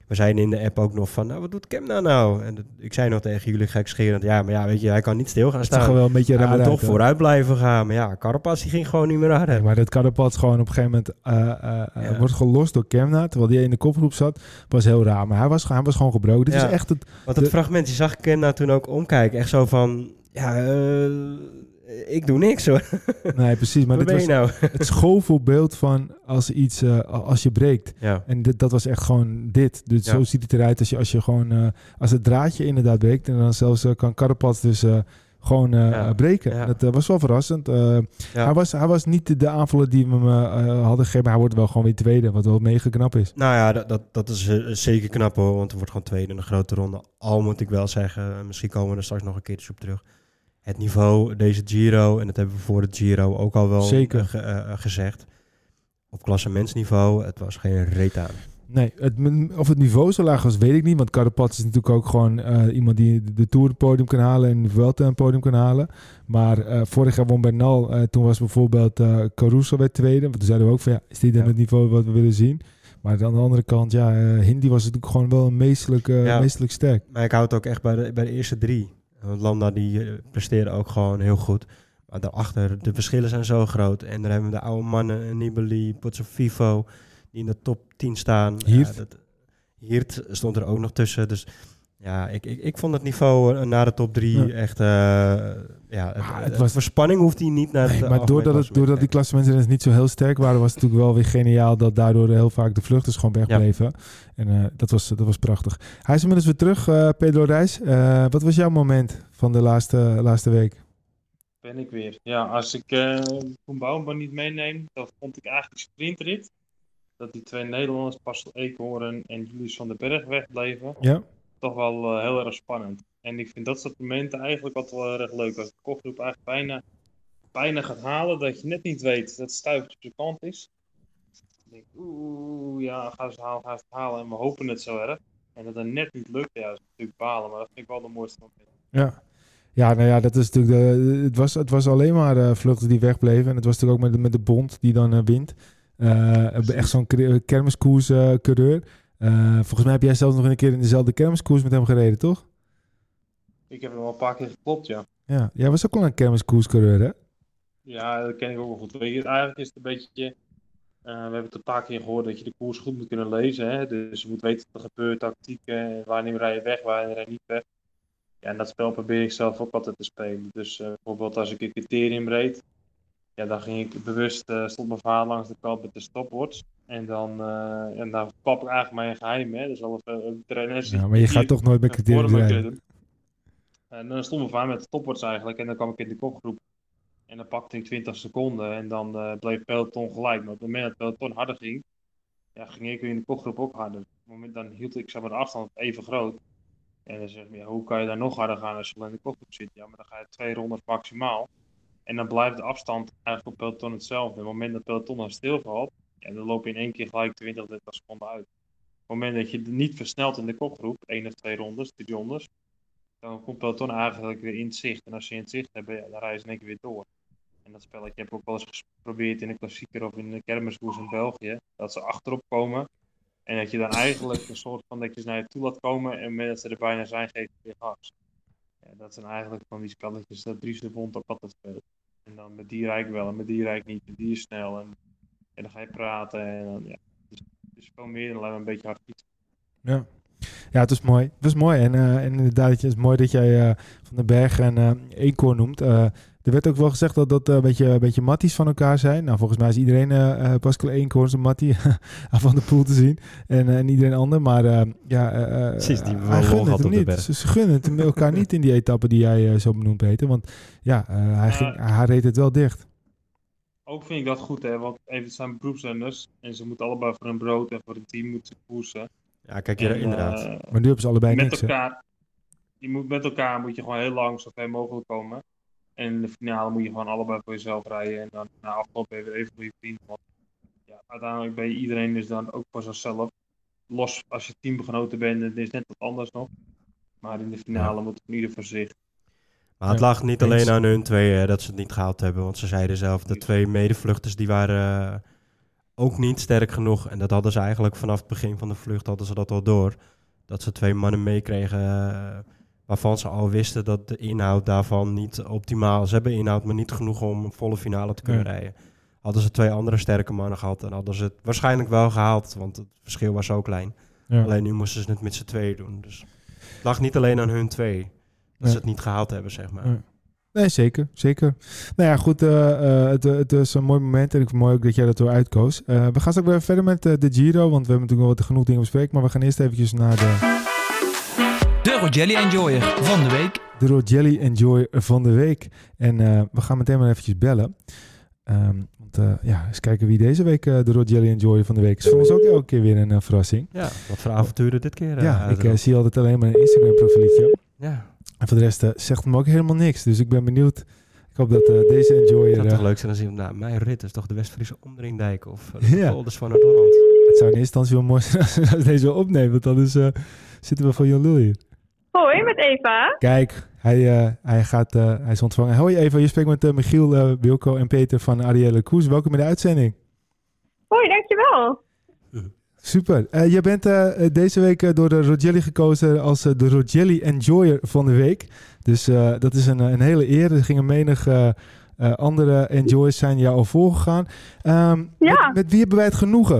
We zeiden in de app ook nog van, nou, wat doet Kemna nou? En dat- ik zei nog tegen jullie gekscherend, ja, maar ja, weet je, hij kan niet stil gaan staan. wel een beetje Hij toch vooruit blijven gaan. Maar ja, Karapatsi ging gewoon niet meer harder. Nee, maar dat Karapats gewoon op een gegeven moment eh, eh, eh, Ja. wordt gelost door Kemna, terwijl hij in de kopgroep zat, was heel raar. Maar hij was, hij was gewoon gebroken. Dit Ja. is echt het... Want het De- fragment, die zag ik Kemna toen ook omkijken. Echt zo van, ja, eh, ik doe niks hoor. *laughs* Nee, precies. Maar dit was nou? het schoolvoorbeeld van als iets, eh, als je breekt. Ja, En dit, dat was echt gewoon dit. Dus Ja. zo ziet het eruit als je, als je gewoon, eh, als het draadje inderdaad breekt. En dan zelfs eh, kan Karapats dus gewoon Ja. breken. Dat was wel verrassend. Hij, was, hij was niet de, de aanvaller die we hem hadden gegeven, maar hij wordt wel gewoon weer tweede, wat wel mega knap is. Nou ja, dat, dat, dat is zeker knap hoor, want er wordt gewoon tweede in een grote ronde. Al moet ik wel zeggen, misschien komen we er straks nog een keertje op terug. Het niveau, deze Giro, en dat hebben we voor de Giro ook al wel Zeker. eh, ge- eh, eh, gezegd. Op klassementsniveau, het was geen reet aan. Nee, het, of het niveau zo laag was, weet ik niet. Want Carapaz is natuurlijk ook gewoon iemand die de, Tour het podium kan halen en de Vuelta een podium kan halen. Maar vorig jaar won Bernal. eh toen was bijvoorbeeld Caruso weer tweede. Want toen zeiden we ook van ja, is dit dan Ja. het niveau wat we willen zien? Maar aan de andere kant, ja, Hindi was natuurlijk gewoon wel een meestelijk, Ja. meestelijk sterk. Maar ik houd het ook echt bij de, bij de eerste drie. Want Landa die eh, presteren ook gewoon heel goed. Maar daarachter, de verschillen zijn zo groot. En dan hebben we de oude mannen, Nibali, Pozzovivo, die in de top 10 staan. Hiert. Ja, dat, Hiert stond er ook nog tussen. Dus ja, ik, ik, ik vond het niveau eh, na de top 3 Ja. echt... eh, ja, het, Ah, het was- voor spanning hoeft hij niet naar Nee, het maar doordat, het, doordat die klassementsrenners niet zo heel sterk waren, was het natuurlijk wel weer geniaal dat daardoor heel vaak de vluchters gewoon wegbleven. En eh, dat, was, dat was prachtig. Hij is inmiddels weer terug, eh, Pedro Reis. Eh, wat was jouw moment van de laatste, laatste week? Ben ik weer. Ja, als ik eh Koen Bouwman niet meeneem, dan vond ik eigenlijk sprintrit. Dat die twee Nederlanders, Pascal Eekhoorn en Julius van den Berg wegbleven. Ja? Toch wel eh, heel erg spannend. En ik vind dat soort momenten eigenlijk altijd wel erg leuk. Als de kopgroep eigenlijk bijna, bijna gaat halen, dat je net niet weet dat het stuivertje op zijn kant is. Dan denk ik, oeh, ja, gaan ze halen, gaan ze halen. En we hopen het zo erg. En dat het net niet lukt, ja, dat is natuurlijk balen. Maar dat vind ik wel de mooiste moment. Ja. Ja, nou ja, dat is natuurlijk de, het, was, het was alleen maar eh vluchten die wegbleven. En het was natuurlijk ook met, de- met de bond die dan eh, wint. Eh, echt zo'n kre- kermiskoers-coureur. Eh, volgens mij heb jij zelfs nog een keer in dezelfde kermiskoers met hem gereden, toch? Ik heb hem al een paar keer geklopt, ja. Ja, jij was ook wel een kermiskoerscoureur, hè? Ja, dat ken ik ook wel goed. Weet je, eigenlijk is het een beetje. eh, we hebben het een paar keer gehoord dat je de koers goed moet kunnen lezen. Hè? Dus je moet weten wat er gebeurt, tactieken, wanneer rij je weg, wanneer rij je niet weg. Ja, en dat spel probeer ik zelf ook altijd te spelen. Dus eh, bijvoorbeeld als ik een criterium reed, ja, dan ging ik bewust, eh, stond mijn vader langs de kant met de stopwatch. En dan, eh, en dan klap ik eigenlijk mijn geheim. Hè? Dus alle eh, trainers. Ja, maar je gaat toch nooit met een criterium rijden. En dan stond mijn vader met de stopwatch eigenlijk. En dan kwam ik in de kopgroep. En dan pakte ik 20 seconden. En dan bleef peloton gelijk. Maar op het moment dat peloton harder ging. Ja, ging ik weer in de kopgroep ook harder. Op het moment dan hield ik zeg maar, de afstand even groot. En dan zeg ik, ja, hoe kan je daar nog harder gaan als je al in de kopgroep zit? Ja, maar dan ga je twee rondes maximaal. En dan blijft de afstand eigenlijk op peloton hetzelfde. Op het moment dat peloton dan stilvalt. Ja, dan loop je in één keer gelijk 20, 30 seconden uit. Op het moment dat je niet versnelt in de kopgroep, één of twee rondes, drie rondes, dan komt peloton eigenlijk weer in het zicht. En als je in het zicht hebt, ja, dan rijden ze in één keer weer door. En dat spelletje heb ik ook wel eens geprobeerd in de klassieker of in de kermiskoers in België. Dat ze achterop komen. En dat je dan eigenlijk een soort van dat je ze naar je toe laat komen. En op moment dat ze er bijna zijn, geef je weer gas. Ja, dat zijn eigenlijk van die spelletjes dat Dries de Bond ook altijd speelt. En dan met die rijk wel en met die rijk niet. En die is snel. En, en dan ga je praten. En dan, ja. Dus het is veel meer dan alleen maar een beetje hard fietsen. Ja. Ja, het was mooi. Het was mooi. En, eh, en inderdaad, het is mooi dat jij eh, Van den Berg en eh Eekhoorn noemt. Eh, er werd ook wel gezegd dat dat een beetje, een beetje matties van elkaar zijn. Nou, volgens mij is iedereen Pascal Eekhoorn zijn mattie *laughs* aan Van de Poel te zien. En, en iedereen ander. Maar eh, ja, eh, eh, Precies, die hij gehad het niet. Ze, ze gunnen het hem elkaar niet in die etappe die jij zo benoemd Peter. Want ja, eh, hij, ging, hij reed het wel dicht. Ook vind ik dat goed, hè, want even het zijn beroepszenders en ze moeten allebei voor een brood en voor een team moeten koersen. Ja, kijk je En, inderdaad. eh, Maar nu hebben ze allebei met niks. hè? elkaar, je moet met elkaar moet je gewoon heel lang zo ver mogelijk komen. En in de finale moet je gewoon allebei voor jezelf rijden en dan na afloop ben je weer even goede vriend. Want ja, uiteindelijk ben je iedereen dus dan ook voor zichzelf. Los als je teamgenoten bent, het is net wat anders nog. Maar in de finale moet het ieder voor zich. Maar het Ja, lag niet eens. alleen aan hun twee dat ze het niet gehaald hebben. Want ze zeiden zelf, de twee medevluchters die waren eh, ook niet sterk genoeg. En dat hadden ze eigenlijk vanaf het begin van de vlucht hadden ze dat al door. Dat ze twee mannen meekregen eh, waarvan ze al wisten dat de inhoud daarvan niet optimaal... Ze hebben inhoud, maar niet genoeg om een volle finale te kunnen Ja. rijden. Hadden ze twee andere sterke mannen gehad, dan hadden ze het waarschijnlijk wel gehaald. Want het verschil was zo klein. Ja. Alleen nu moesten ze het met z'n tweeën doen. Dus het lag niet alleen aan hun twee. Dat Ja. ze het niet gehaald hebben, zeg maar. Nee, zeker. Zeker. Nou ja, goed. eh, eh, het, het is een mooi moment. En ik vind het mooi ook dat jij dat door uitkoos. Eh, we gaan straks weer verder met eh, de Giro. Want we hebben natuurlijk wel wat genoeg dingen bespreken. Maar we gaan eerst eventjes naar de... De Rogelli Enjoyer van de week. de Rogelli Enjoy van de week. En eh, we gaan meteen maar eventjes bellen. Ehm, want uh, ja, eens kijken wie deze week uh, de Rogelli Enjoy van de week is. Voor ons ook elke keer weer een verrassing. Ja, wat voor avonturen dit keer. ja, ik zie altijd alleen maar een Instagram profieltje. Ja. En voor de rest zegt me ook helemaal niks. Dus ik ben benieuwd. Ik hoop dat deze Enjoy... Het zou toch leuk zijn als iemand, nou, mijn rit is toch de West-Friese Omringdijk of de *laughs* ja. polders van Noord-Holland. Het zou in eerste instantie wel mooi zijn als *laughs* deze opnemen, want anders zitten we van Jan Lul hier. Hoi, met Eva. Kijk, hij, uh, hij, gaat, uh, hij is ontvangen. Hoi Eva, je spreekt met uh, Michiel, Wilco en Peter van Arielle Koes. Welkom in de uitzending. Hoi, dankjewel. *laughs* Super. je bent deze week door de Rogelli gekozen als de Rogelli Enjoyer van de week. Dus dat is een, een hele eer. Er gingen menig andere enjoyers zijn jou al voorgegaan. Um, ja. Met, met, wie hebben wij het genoegen?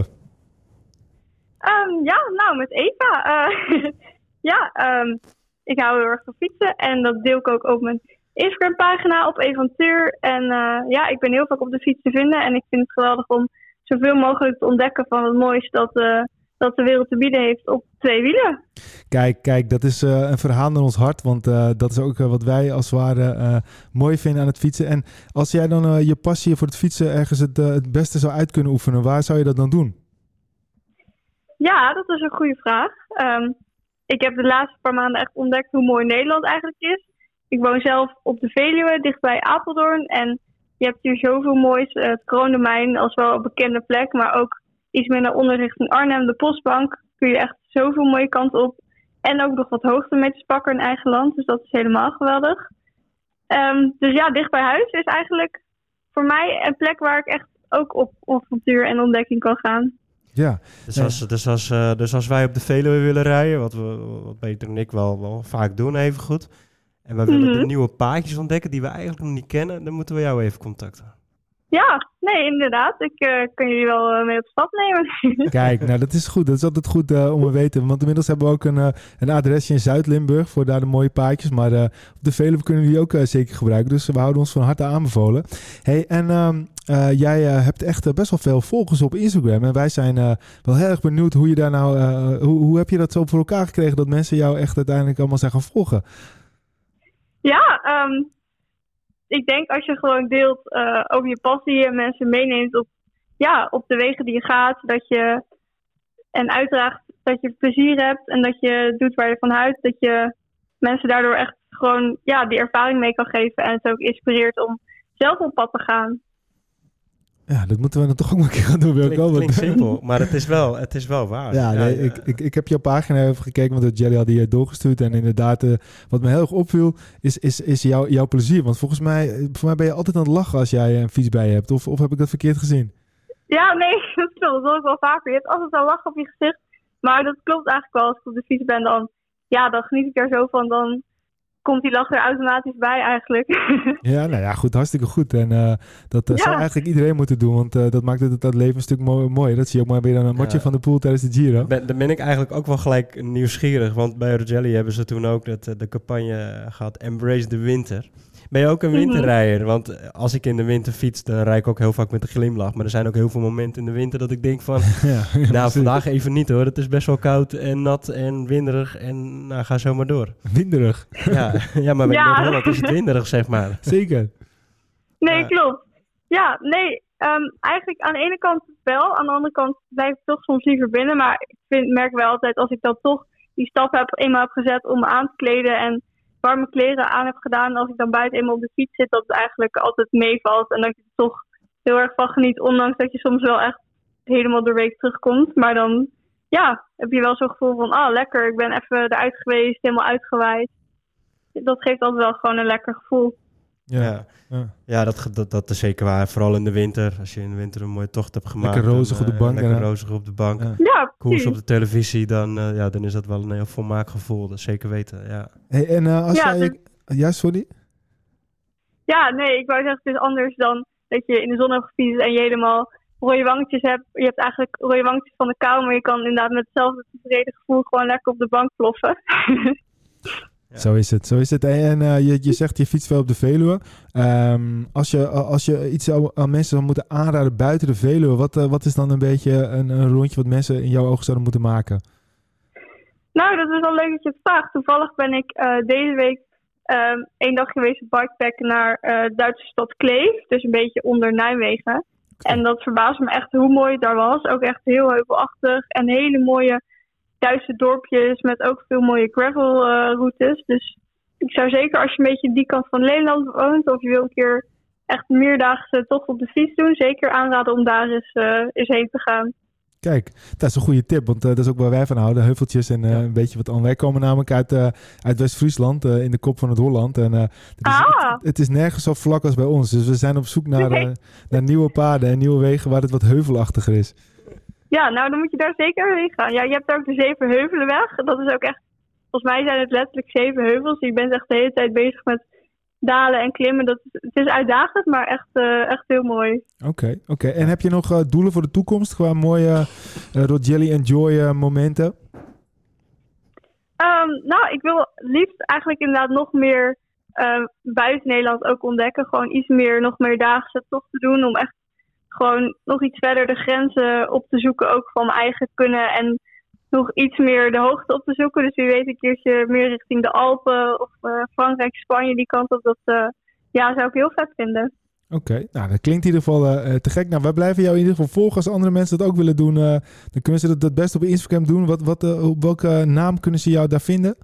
Um, ja, nou, met Eva. *laughs* ja, um, ik hou heel erg van fietsen en dat deel ik ook op mijn Instagram pagina op Evantuur. En ja, ik ben heel vaak op de fiets te vinden en ik vind het geweldig om zoveel mogelijk te ontdekken van het mooiste dat, uh, dat de wereld te bieden heeft op twee wielen. Kijk, kijk, dat is uh, een verhaal naar ons hart, want dat is ook wat wij als het ware mooi vinden aan het fietsen. En als jij dan je passie voor het fietsen ergens het, het beste zou uit kunnen oefenen, waar zou je dat dan doen? Ja, dat is een goede vraag. Um, ik heb de laatste paar maanden echt ontdekt hoe mooi Nederland eigenlijk is. Ik woon zelf op de Veluwe, dichtbij Apeldoorn. En je hebt hier zoveel moois. Het Kroondomein als wel een bekende plek, maar ook iets meer naar onder richting Arnhem, de Postbank. Kun je echt zoveel mooie kanten op. En ook nog wat hoogtemeters pakken in eigen land. Dus dat is helemaal geweldig. Um, dus ja, dicht bij huis is eigenlijk voor mij een plek waar ik echt ook op avontuur en ontdekking kan gaan. Ja. Dus, als, dus, als, uh, dus als wij op de Veluwe willen rijden, wat, we, wat Peter en ik wel, wel vaak doen even goed. En we willen mm -hmm. de nieuwe paadjes ontdekken die we eigenlijk nog niet kennen, dan moeten we jou even contacten. Ja, nee, inderdaad. Ik uh, kan jullie wel uh, mee op stap nemen. *laughs* Kijk, nou dat is goed. Dat is altijd goed uh, om te weten. Want inmiddels hebben we ook een, een adresje in Zuid-Limburg voor daar de mooie paadjes. Maar op de Veluwe kunnen we die ook zeker gebruiken. Dus we houden ons van harte aanbevolen. Hey, en um, jij hebt echt best wel veel volgers op Instagram. En wij zijn wel heel erg benieuwd hoe je daar nou... hoe, hoe heb je dat zo voor elkaar gekregen dat mensen jou echt uiteindelijk allemaal zijn gaan volgen? Ja, um, ik denk als je gewoon deelt uh, over je passie en mensen meeneemt op, ja, op de wegen die je gaat, dat je en uitdraagt dat je plezier hebt en dat je doet waar je van houdt, dat je mensen daardoor echt gewoon ja, die ervaring mee kan geven en het ook inspireert om zelf op pad te gaan. Ja, dat moeten we dan toch ook maar een keer gaan doen, Wilco. Klinkt, klinkt simpel, maar het is wel, het is wel waar. Ja, nee, ja, Ik, ik, ik heb jouw pagina even gekeken, want Jelly had die doorgestuurd. En inderdaad, uh, wat me heel erg opviel, is, is, is jouw, jouw plezier. Want volgens mij, voor mij ben je altijd aan het lachen als jij een fiets bij je hebt. Of, of heb ik dat verkeerd gezien? Ja, nee, *laughs* dat klopt. Dat hoor ik wel vaker. Je hebt altijd al lachen op je gezicht. Maar dat klopt eigenlijk wel. Als ik op de fiets ben, dan, ja, dan geniet ik er zo van. Dan komt die lach er automatisch bij eigenlijk. *laughs* ja, nou ja, goed, hartstikke goed. En uh, dat uh, ja. zou eigenlijk iedereen moeten doen, want uh, dat maakt het, het leven een stuk mooi, mooier. Dat zie je ook maar weer aan een matje ja. van de pool tijdens de Giro. Ben, dan ben ik eigenlijk ook wel gelijk nieuwsgierig, want bij Rogelli hebben ze toen ook dat, de campagne gehad Embrace the Winter. Ben je ook een winterrijder? Mm -hmm. Want als ik in de winter fiets, dan rijd ik ook heel vaak met een glimlach. Maar er zijn ook heel veel momenten in de winter dat ik denk van... *laughs* ja, nou, vandaag even niet hoor. Het is best wel koud en nat en winderig. En nou, ga zo maar door. Winderig? Ja, ja maar bij ja. Noord-Holland is het winderig, zeg maar. Zeker. Nee, klopt. Ja, nee, um, eigenlijk aan de ene kant wel. Aan de andere kant blijf ik toch soms liever binnen. Maar ik vind, merk wel altijd als ik dan toch die stap heb, eenmaal heb gezet om me aan te kleden... en warme kleren aan heb gedaan. Als ik dan buiten eenmaal op de fiets zit, dat het eigenlijk altijd meevalt. En dat je er toch heel erg van geniet. Ondanks dat je soms wel echt helemaal door week terugkomt. Maar dan ja, heb je wel zo'n gevoel van, ah lekker, ik ben even eruit geweest, helemaal uitgeweid. Dat geeft altijd wel gewoon een lekker gevoel. Ja, ja. ja dat, dat, dat is zeker waar. Vooral in de winter. Als je in de winter een mooie tocht hebt gemaakt. Lekker rozig op de bank. Lekker rozig op de bank. Ja, ja Koers op de televisie. Dan, uh, ja, dan is dat wel een heel volmaakt gevoel. Dat zeker weten, ja. Hey, en uh, als ja, jij... Dus... Ja, sorry? Ja, nee, ik wou zeggen, het is anders dan dat je in de zon hebt gefietst en je helemaal rode wangetjes hebt. Je hebt eigenlijk rode wangetjes van de kou, maar je kan inderdaad met hetzelfde tevreden gevoel gewoon lekker op de bank ploffen. *laughs* Ja. Zo is het, zo is het. En uh, je, je zegt je fietst veel op de Veluwe. Um, als, je, als je iets aan mensen zou moeten aanraden buiten de Veluwe, wat, uh, wat is dan een beetje een, een, rondje wat mensen in jouw ogen zouden moeten maken? Nou, dat is wel leuk dat je het vraagt. Toevallig ben ik uh, deze week ehm één dag geweest bikepacken naar eh, de Duitse stad Kleef. Dus een beetje onder Nijmegen. En dat verbaasde me echt hoe mooi het daar was. Ook echt heel heuvelachtig. En hele mooie Duitse dorpjes met ook veel mooie gravel eh. Dus ik zou zeker als je een beetje die kant van Nederland woont... of je wil een keer echt meerdaagse tocht op de fiets doen... zeker aanraden om daar eens, eh, eens heen te gaan. Kijk, dat is een goede tip, want eh, dat is ook waar wij van houden. Heuveltjes en Ja. een beetje wat aan. Wij komen namelijk uit, uit West-Friesland, in de kop van het Holland. En het, is, Ah. het, het is nergens zo vlak als bij ons. Dus we zijn op zoek naar, Nee. naar nieuwe paden en nieuwe wegen waar het wat heuvelachtiger is. Ja, nou dan moet je daar zeker heen gaan. Ja, je hebt daar ook de Zeven Heuvelenweg. Dat is ook echt, volgens mij zijn het letterlijk zeven heuvels. Je bent echt de hele tijd bezig met dalen en klimmen. Dat is, het is uitdagend, maar echt, eh, echt heel mooi. Oké, oké. En heb je nog eh, doelen voor de toekomst qua mooie uh, Jelly Enjoy momenten? Ehm, nou, ik wil liefst eigenlijk inderdaad nog meer buiten Nederland ook ontdekken. Gewoon iets meer, nog meer daagse tochten doen. Om echt gewoon nog iets verder de grenzen op te zoeken. Ook van mijn eigen kunnen. En nog iets meer de hoogte op te zoeken. Dus wie weet een keertje meer richting de Alpen of eh, Frankrijk, Spanje, die kant op. Dat eh, ja, zou ik heel vet vinden. Oké, nou dat klinkt in ieder geval uh, te gek. Nou, wij blijven jou in ieder geval volgen. Als andere mensen dat ook willen doen, dan kunnen ze dat, dat best op Instagram doen. Wat, wat, op welke naam kunnen ze jou daar vinden?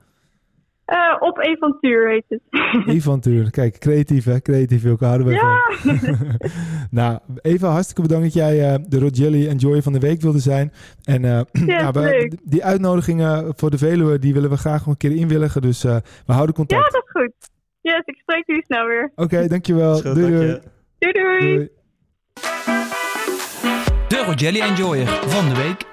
Uh, op Evantuur heet het. *laughs* Evantuur, kijk, creatief hè, creatief. Ook houden we ja. van. *laughs* nou, Eva, hartstikke bedankt dat jij uh, de Rod Jelly Enjoy van de week wilde zijn. En uh, *clears throat* ja, nou, we, die uitnodigingen voor de Veluwe, die willen we graag nog een keer inwilligen. Dus uh, we houden contact. Ja, dat is goed. Yes, ik spreek jullie snel weer. Oké, okay, dankjewel. Goed, doei, dank doei. doei. Doei, doei. De Rod Jelly Enjoyer van de week.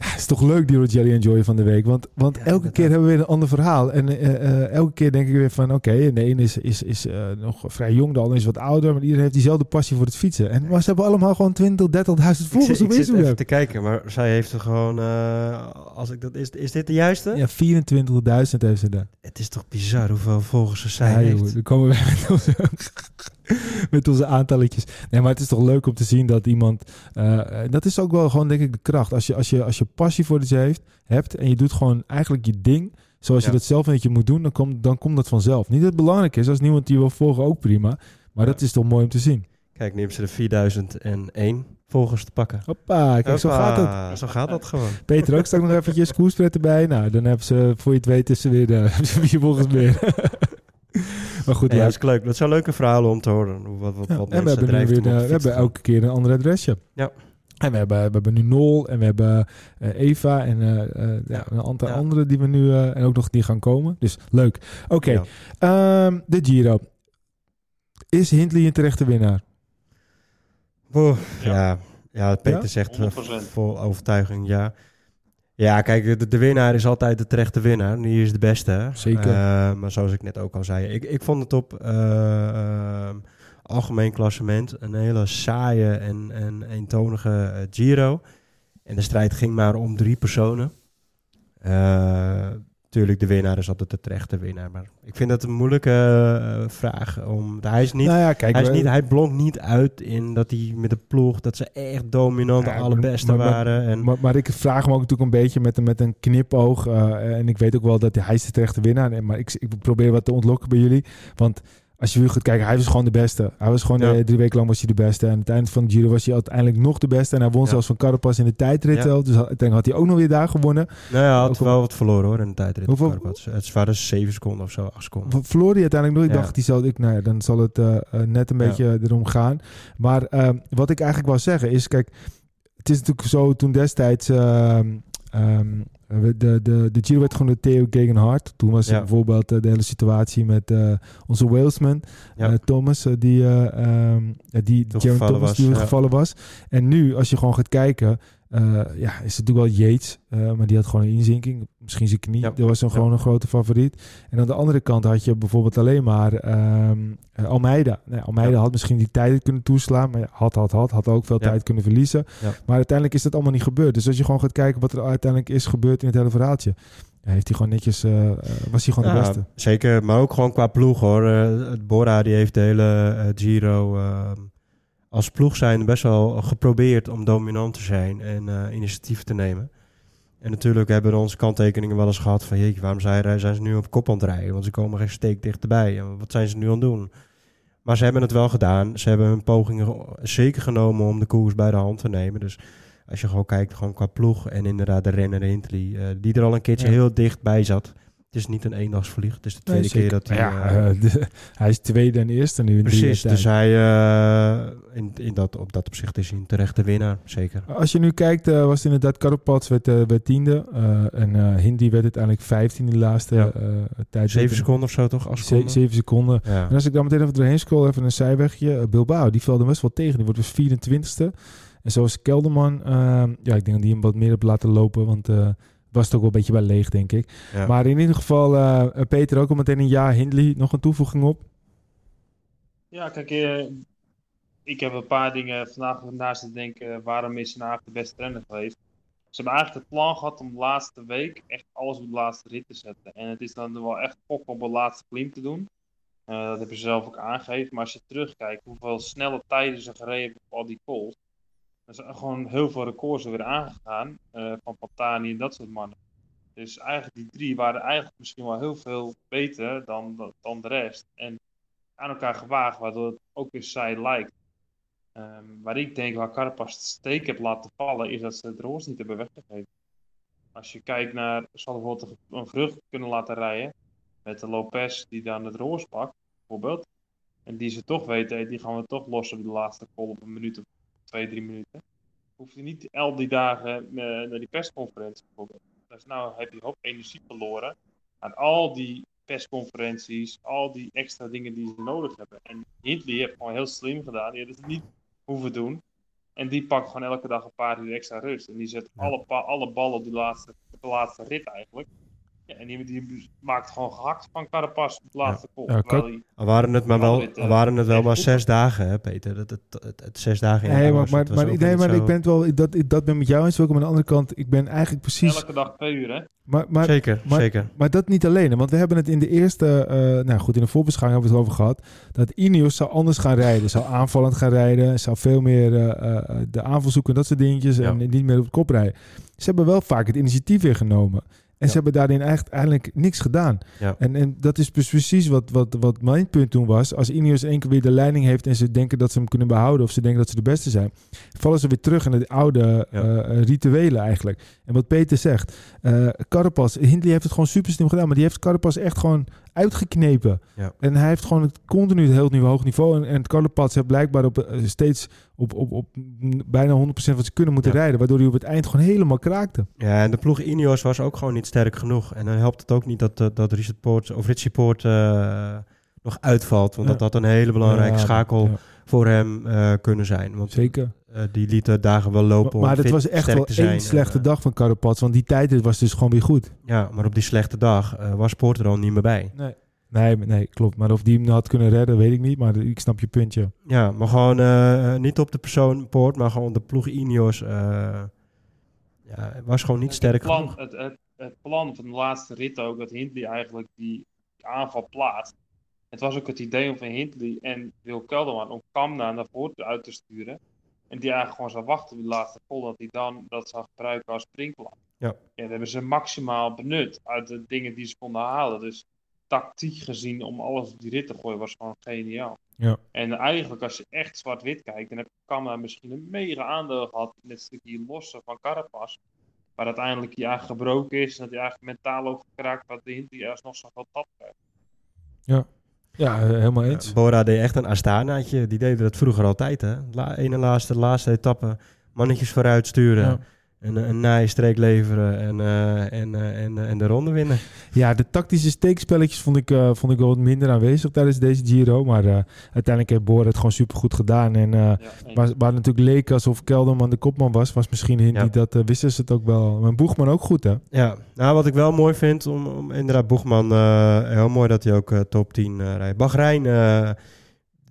Ja, het is toch leuk, die Rod Jelly Enjoy van de week. Want, want ja, elke inderdaad. keer hebben we weer een ander verhaal. En uh, uh, elke keer denk ik weer van... Oké, okay, de ene is, is, is uh, nog vrij jong, de ander is wat ouder. Maar iedereen heeft diezelfde passie voor het fietsen. En, maar ze hebben allemaal gewoon 20, 30.000 volgers op Instagram. even te kijken, maar zij heeft er gewoon... eh, als ik dat, is, is dit de juiste? Ja, 24.000 heeft ze daar. Het is toch bizar hoeveel volgers ze zij ja, heeft. Joh, dan komen we met *laughs* met onze aantalletjes. Nee, maar het is toch leuk om te zien dat iemand... Uh, dat is ook wel gewoon, denk ik, de kracht. Als je, als je, als je passie voor iets heeft, hebt en je doet gewoon eigenlijk je ding... zoals ja. je dat zelf een beetje moet doen, dan komt, dan komt dat vanzelf. Niet dat het belangrijk is, als niemand die wil volgen ook prima. Maar ja. dat is toch mooi om te zien. Kijk, nu hebben ze de 4001 volgers te pakken. Hoppa, kijk, Hoppa, zo gaat het. Zo gaat dat gewoon. Peter ook straks nog eventjes koerspret erbij. Nou, dan hebben ze, voor je het weet, is ze weer de, *laughs* vier volgers meer. *laughs* maar goed, ja, dat is leuk. Dat zijn leuke verhalen om te horen. Wat, wat, ja, wat en we hebben nu weer, de, we hebben elke keer een ander adresje. Ja. En we hebben, we hebben nu Nol en we hebben uh, Eva en uh, uh, ja, een aantal ja. andere die we nu en ook nog die gaan komen. Dus leuk. Oké, okay. ja. um, de Giro. Is Hindley een terechte winnaar? Oh, ja. ja, Peter zegt 100%. vol overtuiging ja. Ja, kijk, de, de, winnaar is altijd de terechte winnaar. Die is de beste. Hè? Zeker. Uh, maar zoals ik net ook al zei, ik, ik vond het op uh, algemeen klassement een hele saaie en, en eentonige uh, Giro. En de strijd ging maar om drie personen. Tuurlijk, de winnaar is altijd de terechte winnaar. Maar ik vind dat een moeilijke uh, vraag. Om, hij, is niet, nou ja, kijk, hij, is niet, hij blonk niet uit in dat hij met de ploeg... dat ze echt dominant de allerbeste maar, waren. En... Maar, maar, ik vraag me ook natuurlijk een beetje met, een, met een knipoog. Uh, en ik weet ook wel dat hij, is de terechte winnaar. Maar ik, ik probeer wat te ontlokken bij jullie. Want als je weer goed kijkt, hij was gewoon de beste. Hij was gewoon ja. drie weken lang was hij de beste. En aan het eind van de Giro was hij uiteindelijk nog de beste. En hij won ja. zelfs van Carapaz in de tijdrit. Ja. Dus uiteindelijk had hij ook nog weer daar gewonnen. Nou ja, hij had ook wel wat verloren hoor in de tijdrit. Hoeveel? Het waren dus 7 seconden of zo, 8 seconden. Verloor hij uiteindelijk nog? Ik dacht, die zal, ik, nou ja, dan zal het uh, uh, net een beetje erom gaan. Maar uh, wat ik eigenlijk wou zeggen is, kijk, het is natuurlijk zo toen destijds... Um, de, de, de Giro werd gewoon de Theo Gegenhardt. Toen was ja. bijvoorbeeld uh, de hele situatie met uh, onze Walesman, ja. uh, Thomas, die, um, die Jeremy Thomas, was, die ja. gevallen was. En nu, als je gewoon gaat kijken, ja, is het natuurlijk wel Yates, maar die had gewoon een inzinking. Misschien zijn knie, dat was dan gewoon een grote favoriet. En aan de andere kant had je bijvoorbeeld alleen maar um, Almeida. Nee, Almeida had misschien die tijd kunnen toeslaan, maar had, had, had, had ook veel tijd kunnen verliezen. Maar uiteindelijk is dat allemaal niet gebeurd. Dus als je gewoon gaat kijken wat er uiteindelijk is gebeurd in het hele verhaaltje. Ja, heeft hij gewoon netjes, uh, was hij gewoon ja, de beste. Zeker, maar ook gewoon qua ploeg hoor. Uh, Bora die heeft de hele uh, Giro uh, als ploeg zijn best wel geprobeerd om dominant te zijn en initiatief te nemen. En natuurlijk hebben we onze kanttekeningen wel eens gehad van... Jeetje, waarom zijn, zijn ze nu op kop aan het rijden? Want ze komen geen steek dichterbij. En wat zijn ze nu aan het doen? Maar ze hebben het wel gedaan. Ze hebben hun pogingen ge- zeker genomen om de koers bij de hand te nemen. Dus als je gewoon kijkt, gewoon qua ploeg en inderdaad de renner Hindley... eh, die er al een keertje Ja. heel dichtbij zat. Het is niet een eendagsvlieg. Het is de tweede keer dat hij... ja, eh, eh, de- hij is tweede en eerste nu in Precies, dus hij, eh, in, in dat, op dat opzicht is hij een terechte winnaar, zeker. Als je nu kijkt, eh, was het inderdaad Karapats werd, eh, werd tiende. eh, en eh Hindi werd uiteindelijk 15 in de laatste Ja. eh tijd. Zeven seconden of zo toch? Als zeven seconden. Ja. En als ik dan meteen even doorheen scroll, even een zijwegje. Bilbao, die velde best wel tegen. Die wordt dus 24ste. En zoals Kelderman, eh, ja, ik denk dat die hem wat meer op laten lopen. Want eh was het ook wel een beetje bij leeg, denk ik. Ja. Maar in ieder geval, eh, eh, Peter ook al meteen een ja. Hindley, nog een toevoeging op. Ja, kijk, eh, ik heb een paar dingen vandaag naast te denken. Waarom is hij nou de beste renner geweest? Ze hebben eigenlijk het plan gehad om de laatste week echt alles op de laatste rit te zetten. En het is dan wel echt pok op de laatste klim te doen. Eh, dat hebben ze zelf ook aangegeven. Maar als je terugkijkt hoeveel snelle tijden ze gereden hebben op al die calls. Er zijn gewoon heel veel records er weer aangegaan. eh, van Pantani en dat soort mannen. Dus eigenlijk die drie waren eigenlijk misschien wel heel veel beter dan, dan de rest. En aan elkaar gewaagd, waardoor het ook weer saai lijkt. Ehm, waar ik denk, waar Carapaz de steek heeft laten vallen, is dat ze het roos niet hebben weggegeven. Als je kijkt naar, hadden bijvoorbeeld een- vrucht kunnen laten rijden, met de Lopez die dan het roos pakt, bijvoorbeeld. En die ze toch weten, die gaan we toch lossen op de laatste call op een minuut of twee, drie minuten. Hoef je niet al die dagen eh, naar die persconferentie bijvoorbeeld. Dus nou heb je een hoop energie verloren aan al die persconferenties, al die extra dingen die ze nodig hebben. En Hindley heeft gewoon heel slim gedaan. Die had het niet hoeven doen. En die pakt gewoon elke dag een paar uur extra rust. En die zet alle, alle ballen op de laatste, op de laatste rit eigenlijk. Ja, en die, die maakt gewoon gehakt van Carapaz op de laatste call. Ja, waren het maar wel, het, eh, waren het wel maar zes dagen, hè, Peter? Het, het, het, het zes dagen in Nee, maar, was, maar, het maar, ook nee, maar zo- ik ben het wel, dat, dat ben met jou eens. Maar aan de andere kant, ik ben eigenlijk precies... elke dag twee uur, hè? Maar, maar, zeker, maar- zeker. Maar dat niet alleen. Want we hebben het in de eerste, eh, nou goed, in de voorbeschouwing hebben we het over gehad. Dat Ineos zou anders gaan rijden. Zou aanvallend gaan rijden. Zou veel meer eh, eh, de aanval zoeken, dat soort dingetjes. Ja. En niet meer op de kop rijden. Ze hebben wel vaak het initiatief weer genomen. En ze hebben daarin echt eigenlijk niks gedaan. En, en dat is dus precies wat, wat, wat mijn punt toen was. Als Ineos één keer weer de leiding heeft en ze denken dat ze hem kunnen behouden of ze denken dat ze de beste zijn, vallen ze weer terug in de oude eh, rituelen eigenlijk. En wat Peter zegt, eh Carapaz, Hindley heeft het gewoon super slim gedaan, maar die heeft Carapaz echt gewoon uitgeknepen. Ja. En hij heeft gewoon het continu het heel nieuw hoog niveau. En, en Carapaz heeft blijkbaar op, eh, steeds op, op, op bijna 100% van zijn kunnen moeten Ja. rijden, waardoor hij op het eind gewoon helemaal kraakte. Ja, en de ploeg Ineos was ook gewoon niet sterk genoeg. En dan helpt het ook niet dat, dat, dat Richard Poort, of Richie Poort eh, nog uitvalt. Want Ja. dat had een hele belangrijke schakel voor hem eh, kunnen zijn. Want zeker. Eh, die liet de dagen wel lopen Maar, maar om het was echt wel één slechte En, eh, dag van Carapaz, want die tijd was dus gewoon weer goed. Ja, maar op die slechte dag eh, was Poort er al niet meer bij. Nee. Nee, nee, klopt. Maar of die hem had kunnen redden, weet ik niet. Maar ik snap je puntje. Ja, maar gewoon eh, niet op de persoon Poort, maar gewoon de ploeg Ineos. eh, ja, was gewoon niet Het sterk plan, genoeg. het, het, het plan van de laatste rit ook, dat Hindley eigenlijk die aanval plaatst. Het was ook het idee van Hindley en Wil Kelderman om Kamna naar voren uit te sturen. En die eigenlijk gewoon zou wachten die laatste call, dat hij dan dat zou gebruiken als springplan. Ja. En dat hebben ze maximaal benut uit de dingen die ze konden halen. Dus tactiek gezien om alles op die rit te gooien was gewoon geniaal. Ja. En eigenlijk als je echt zwart-wit kijkt, dan heb Kamna misschien een mega aandeel gehad in het stukje lossen van Carapaz. Maar uiteindelijk hij eigenlijk gebroken is en dat hij eigenlijk mentaal ook gekraakt wat de Hindley ergens nog zoveel tap krijgt. Ja, eh, helemaal eens. Ja, Bora deed echt een Astanaatje. Die deden dat vroeger altijd, hè. La, ene laatste, laatste etappe. Mannetjes vooruit sturen. Een, een naaistreek leveren. En, eh, en, eh, en, eh, en de ronde winnen. Ja, de tactische steekspelletjes vond ik, eh, vond ik wel wat minder aanwezig tijdens deze Giro. Maar eh, uiteindelijk heeft Bora het gewoon supergoed gedaan. En eh, Ja, waar, waar het natuurlijk leek alsof Kelderman de kopman was, was misschien. Ja. Dat wisten ze het ook wel. Maar Boegman ook goed, hè? Ja, nou wat ik wel mooi vind, om, om inderdaad Boegman, eh, heel mooi dat hij ook eh, top 10 eh, rijdt. Bahrein, eh,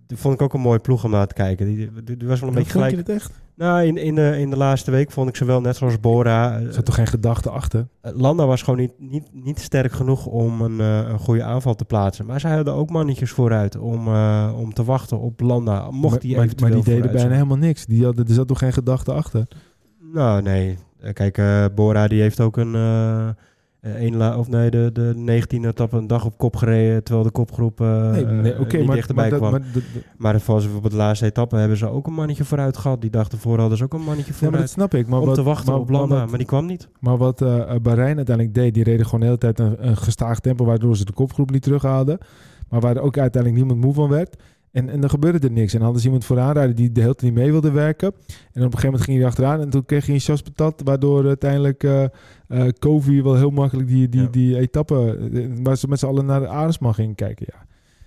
die vond ik ook een mooie ploeg om naar te kijken. Die, die, die was wel een beetje Vond je gelijk. het echt? Nou, in, in, de, in de laatste week vond ik ze wel net zoals Bora. Er eh, zat toch geen gedachte achter? eh, Landa was gewoon niet, niet, niet sterk genoeg om een, eh, een goede aanval te plaatsen. Maar zij hadden ook mannetjes vooruit om, eh, om te wachten op Landa. Mocht maar, die maar, eventueel maar die deden bijna zijn. helemaal niks. Die hadden, er zat toch geen gedachte achter? Nou, nee. Eh, kijk, eh, Bora die heeft ook een... eh eh, een la- of nee, de, de 19e etappe een dag op kop gereden, terwijl de kopgroep eh Nee, nee, oké, niet maar, dichterbij maar, kwam. maar, Maar volgens op de laatste etappe hebben ze ook een mannetje vooruit gehad. Die dag ervoor hadden ze ook een mannetje ja, vooruit. dat snap ik. Maar om wat, te wachten maar, op Landa, Maar die kwam niet. maar wat eh, eh, Bahrein uiteindelijk deed, die reden gewoon de hele tijd een, een gestaag tempo, waardoor ze de kopgroep niet terughaalden. Maar waar ook uiteindelijk niemand moe van werd. En, en dan gebeurde er niks. En hadden ze iemand vooraan die de hele tijd niet mee wilde werken. En op een gegeven moment ging hij achteraan. En toen kreeg hij een chas patat. Waardoor uiteindelijk Kovi wel heel makkelijk die, die, Ja. die etappe... eh, waar ze met z'n allen naar de Aresman gingen kijken. Ja.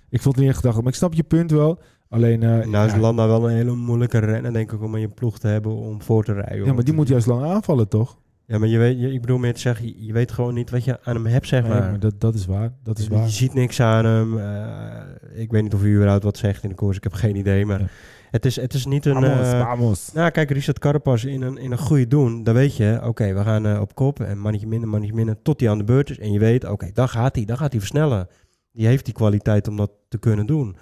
Ik vond het niet echt gedacht. Maar ik snap je punt wel. Alleen... eh, nou is Landa wel een hele moeilijke renner, denk ik, om in je ploeg te hebben om voor te rijden. ja, maar die moet juist lang aanvallen, toch? Ja, maar je weet, je, ik bedoel meer te zeggen, je, je weet gewoon niet wat je aan hem hebt, zeg Nee, maar. maar dat, dat is waar. Dat is je, waar. je ziet niks aan hem. eh, ik weet niet of u überhaupt wat zegt in de koers, ik heb geen idee. Maar Ja. het, is, het is niet een... Vamos, eh, vamos. nou, kijk, Richard Carapaz in een, in een goede doen, dan weet je, oké, we gaan eh, op kop en mannetje minder, mannetje minder, tot hij aan de beurt is. En je weet, oké, dan gaat hij, dan gaat hij versnellen. Die heeft die kwaliteit om dat te kunnen doen.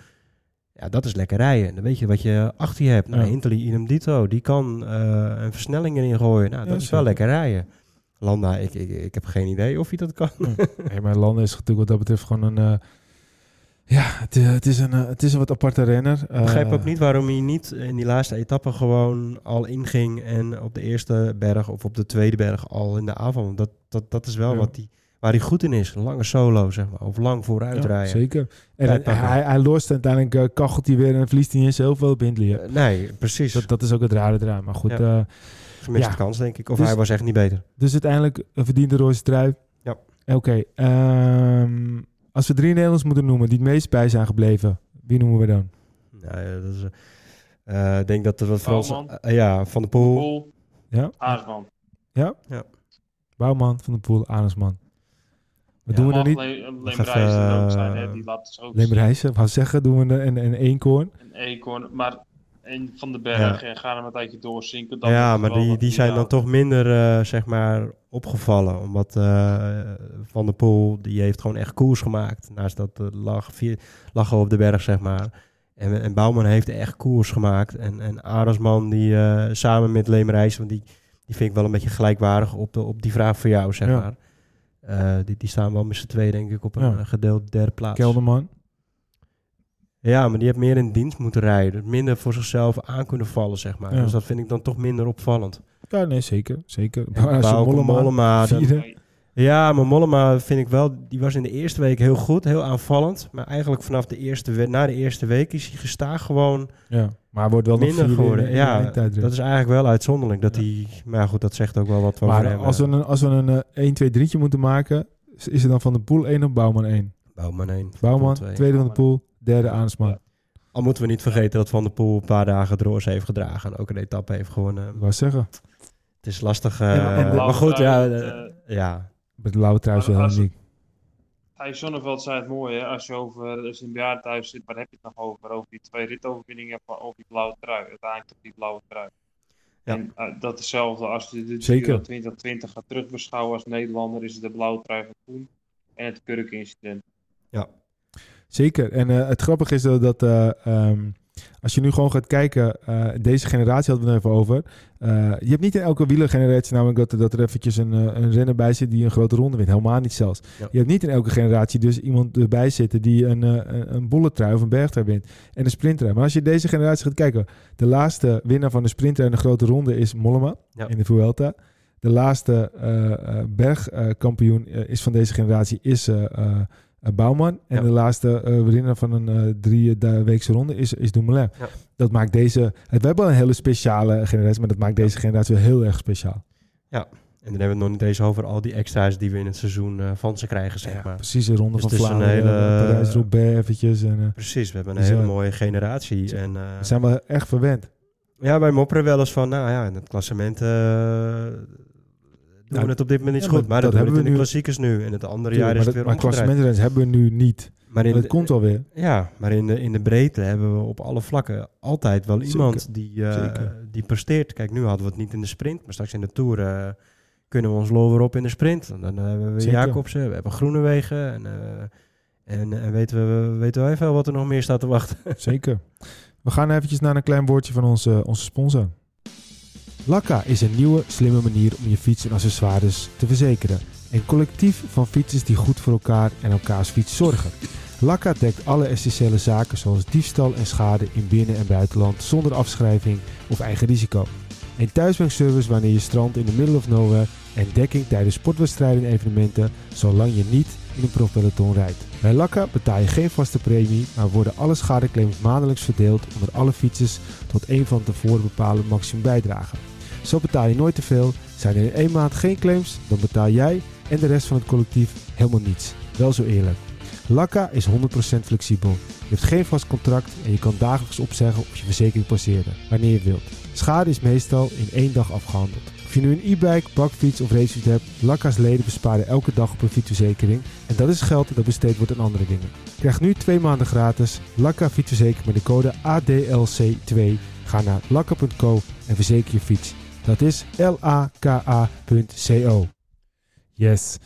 Ja, dat is lekker rijden. Dan weet je wat je achter je hebt. Nou, Ja. Idem dito, die kan eh, een versnelling erin gooien. Nou, dat Ja, is wel zeker. lekker rijden. Landa, ik, ik, ik heb geen idee of hij dat kan. Nee, *laughs* maar Landen is natuurlijk wat dat betreft gewoon een... eh, ja, het, eh, het, is een, het is een wat aparte renner. Ik begrijp ook niet waarom hij niet in die laatste etappe gewoon al inging en op de eerste berg of op de tweede berg al in de avond. Dat, dat, dat is wel wat die, waar hij goed in is. Een lange solo, zeg maar. Of lang vooruit ja, rijden. Zeker. En hij, hij, hij lost uiteindelijk, eh, kachelt hij weer en verliest hij eens heel veel op Hindley. hè. Eh, nee, precies. Dat, dat is ook het rare eraan. Maar goed, Ja. eh, Gemiste ja. kans, denk ik. Of Dus- hij was echt niet beter. dus uiteindelijk verdiende roze trui. Ja. Oké. ehm, als we drie Nederlanders moeten noemen die het meest bij zijn gebleven, wie noemen we dan? Nou, ja, dat is, eh, ik denk dat er wat Frans... Eh, ja, Van de Poel. Poel, Ja? Aardman. Bouwman, Van der Poel, Arendsman. Wat doen we dan niet? Leem even, Rijs ook zijn, hè, die laat dus ook Leemreizen, wou zeggen, doen we een, een, een eenkoorn. een eekhoorn. Maar een van de berg en gaan hem een tijdje doorzinken. Dan ja, maar die, wat die zijn dan toch minder, eh, zeg maar, opgevallen. Omdat eh, Van der Poel, die heeft gewoon echt koers gemaakt. Naast dat eh, lag, vier, lag op de berg, zeg maar. En, en Bouwman heeft echt koers gemaakt. En, en Arendsman, die eh, samen met Leemreis, want die, die vind ik wel een beetje gelijkwaardig op, de, op die vraag voor jou, zeg Ja. maar. Eh, die, die staan wel met z'n twee, denk ik, op een Ja. eh, gedeeld derde plaats. Kelderman. Ja, maar die heeft meer in dienst moeten rijden. Minder voor zichzelf aan kunnen vallen, zeg maar. Ja. Dus dat vind ik dan toch minder opvallend. Ja, nee, zeker. zeker. *laughs* Bauke Mollema, Mollema, vierde, Ja, maar Mollema vind ik wel... Die was in de eerste week heel goed, heel aanvallend. Maar eigenlijk vanaf de eerste we- na de eerste week is hij gestaag gewoon ja. Maar hij wordt wel nog minder geworden. in de Ja, dat is eigenlijk wel uitzonderlijk. Dat Ja. hij... Maar goed, dat zegt ook wel wat over Maar hem. als we eh, een, als we een eh, 1, 2, 3 moeten maken, is het dan Van de Poel 1 of Bouwman 1? Bouwman 1. Bouwman, twee. tweede Van de Poel, derde. Ja. Al moeten we niet vergeten dat Van der Poel een paar dagen roos heeft gedragen. En ook een etappe heeft gewonnen. Ik wou zeggen, Het is lastig. eh, En- en de- maar goed, ja... Eh, ja. Met de blauwe trui is wel uniek. Thijs Zonneveld zei het mooi, hè? als je over je in bejaard thuis zit, waar heb je het nog over? Over die twee ritoverwinningen van over die blauwe trui, uiteindelijk op die blauwe trui. Ja. En eh, dat hetzelfde als je de Zeker. Giro 2020 gaat terugbeschouwen als Nederlander, is het de blauwe trui van en het kurkincident. Zeker. En eh, het grappige is dat, dat eh, ehm, als je nu gewoon gaat kijken, eh, deze generatie hadden we het even over. Eh, je hebt niet in elke wielergeneratie namelijk dat, er- dat er eventjes een, eh, een renner bij zit die een grote ronde wint. Helemaal niet zelfs. Ja. Je hebt niet in elke generatie dus iemand erbij zitten die een, een, een bolletrui of een bergtrui wint. En een sprinter. Maar als je deze generatie gaat kijken, de laatste winnaar van de sprinter en de grote ronde is Mollema Ja. in de Vuelta. De laatste bergkampioen is van deze generatie is Bouwman. En Ja. de laatste eh, winnaar van een eh drie eh, weekse ronde is, is Dumoulin. Ja. Dat maakt deze... We hebben een hele speciale generatie, maar dat maakt deze generatie heel erg speciaal. En dan hebben we het nog niet eens over al die extra's die we in het seizoen eh, van ze krijgen, zeg maar. Precies, de ronde Dus van Vlaanderen, hele- Parijs-Roubaix eventjes. En, eh, Precies, we hebben een hele eh, mooie generatie. En, eh, we zijn wel echt verwend. ja, wij mopperen wel eens van, nou ja, in het klassement eh, doen Nou, we het op dit moment niet ja, goed. maar dat dat, hebben we in de klassiekers nu. En het andere jaar is het weer maar omgedraaid. klassementrenners hebben we nu niet. Maar in dat de, komt alweer. Ja, maar in de, in de breedte hebben we op alle vlakken altijd wel Zeker. iemand die, eh, die presteert. Kijk, nu hadden we het niet in de sprint, maar straks in de Tour eh, kunnen we ons lol weer op in de sprint. En dan hebben we Zeker. Jacobsen, we hebben Groenewegen en, eh, en, en weten we weten wij veel wat er nog meer staat te wachten. Zeker. We gaan eventjes naar een klein woordje van onze, onze sponsor. Lakka is een nieuwe, slimme manier om je fiets en accessoires te verzekeren. Een collectief van fietsers die goed voor elkaar en elkaars fiets zorgen. Lakka dekt alle essentiële zaken zoals diefstal en schade in binnen- en buitenland zonder afschrijving of eigen risico. Een thuisbrengservice wanneer je strandt in the middle of nowhere en dekking tijdens sportwedstrijden en evenementen zolang je niet in een profpeloton rijdt. Bij Lakka betaal je geen vaste premie, maar worden alle schadeclaims maandelijks verdeeld onder alle fietsers tot een van tevoren bepaalde maximum bijdragen. Zo betaal je nooit te veel. Zijn er in één maand geen claims, dan betaal jij en de rest van het collectief helemaal niets. Wel zo eerlijk. Lakka is 100% flexibel. Je hebt geen vast contract en je kan dagelijks opzeggen of je verzekering passeren, wanneer je wilt. Schade is meestal in één dag afgehandeld. Of je nu een e-bike, bakfiets of racefiets hebt, Lakka's leden besparen elke dag op een fietsverzekering. En dat is geld dat besteed wordt aan andere dingen. Krijg nu twee maanden gratis Lakka fietsverzekering met de code ADLC2. Ga naar lakka.co en verzeker je fiets. Dat is L-A-K-A.co. Yes.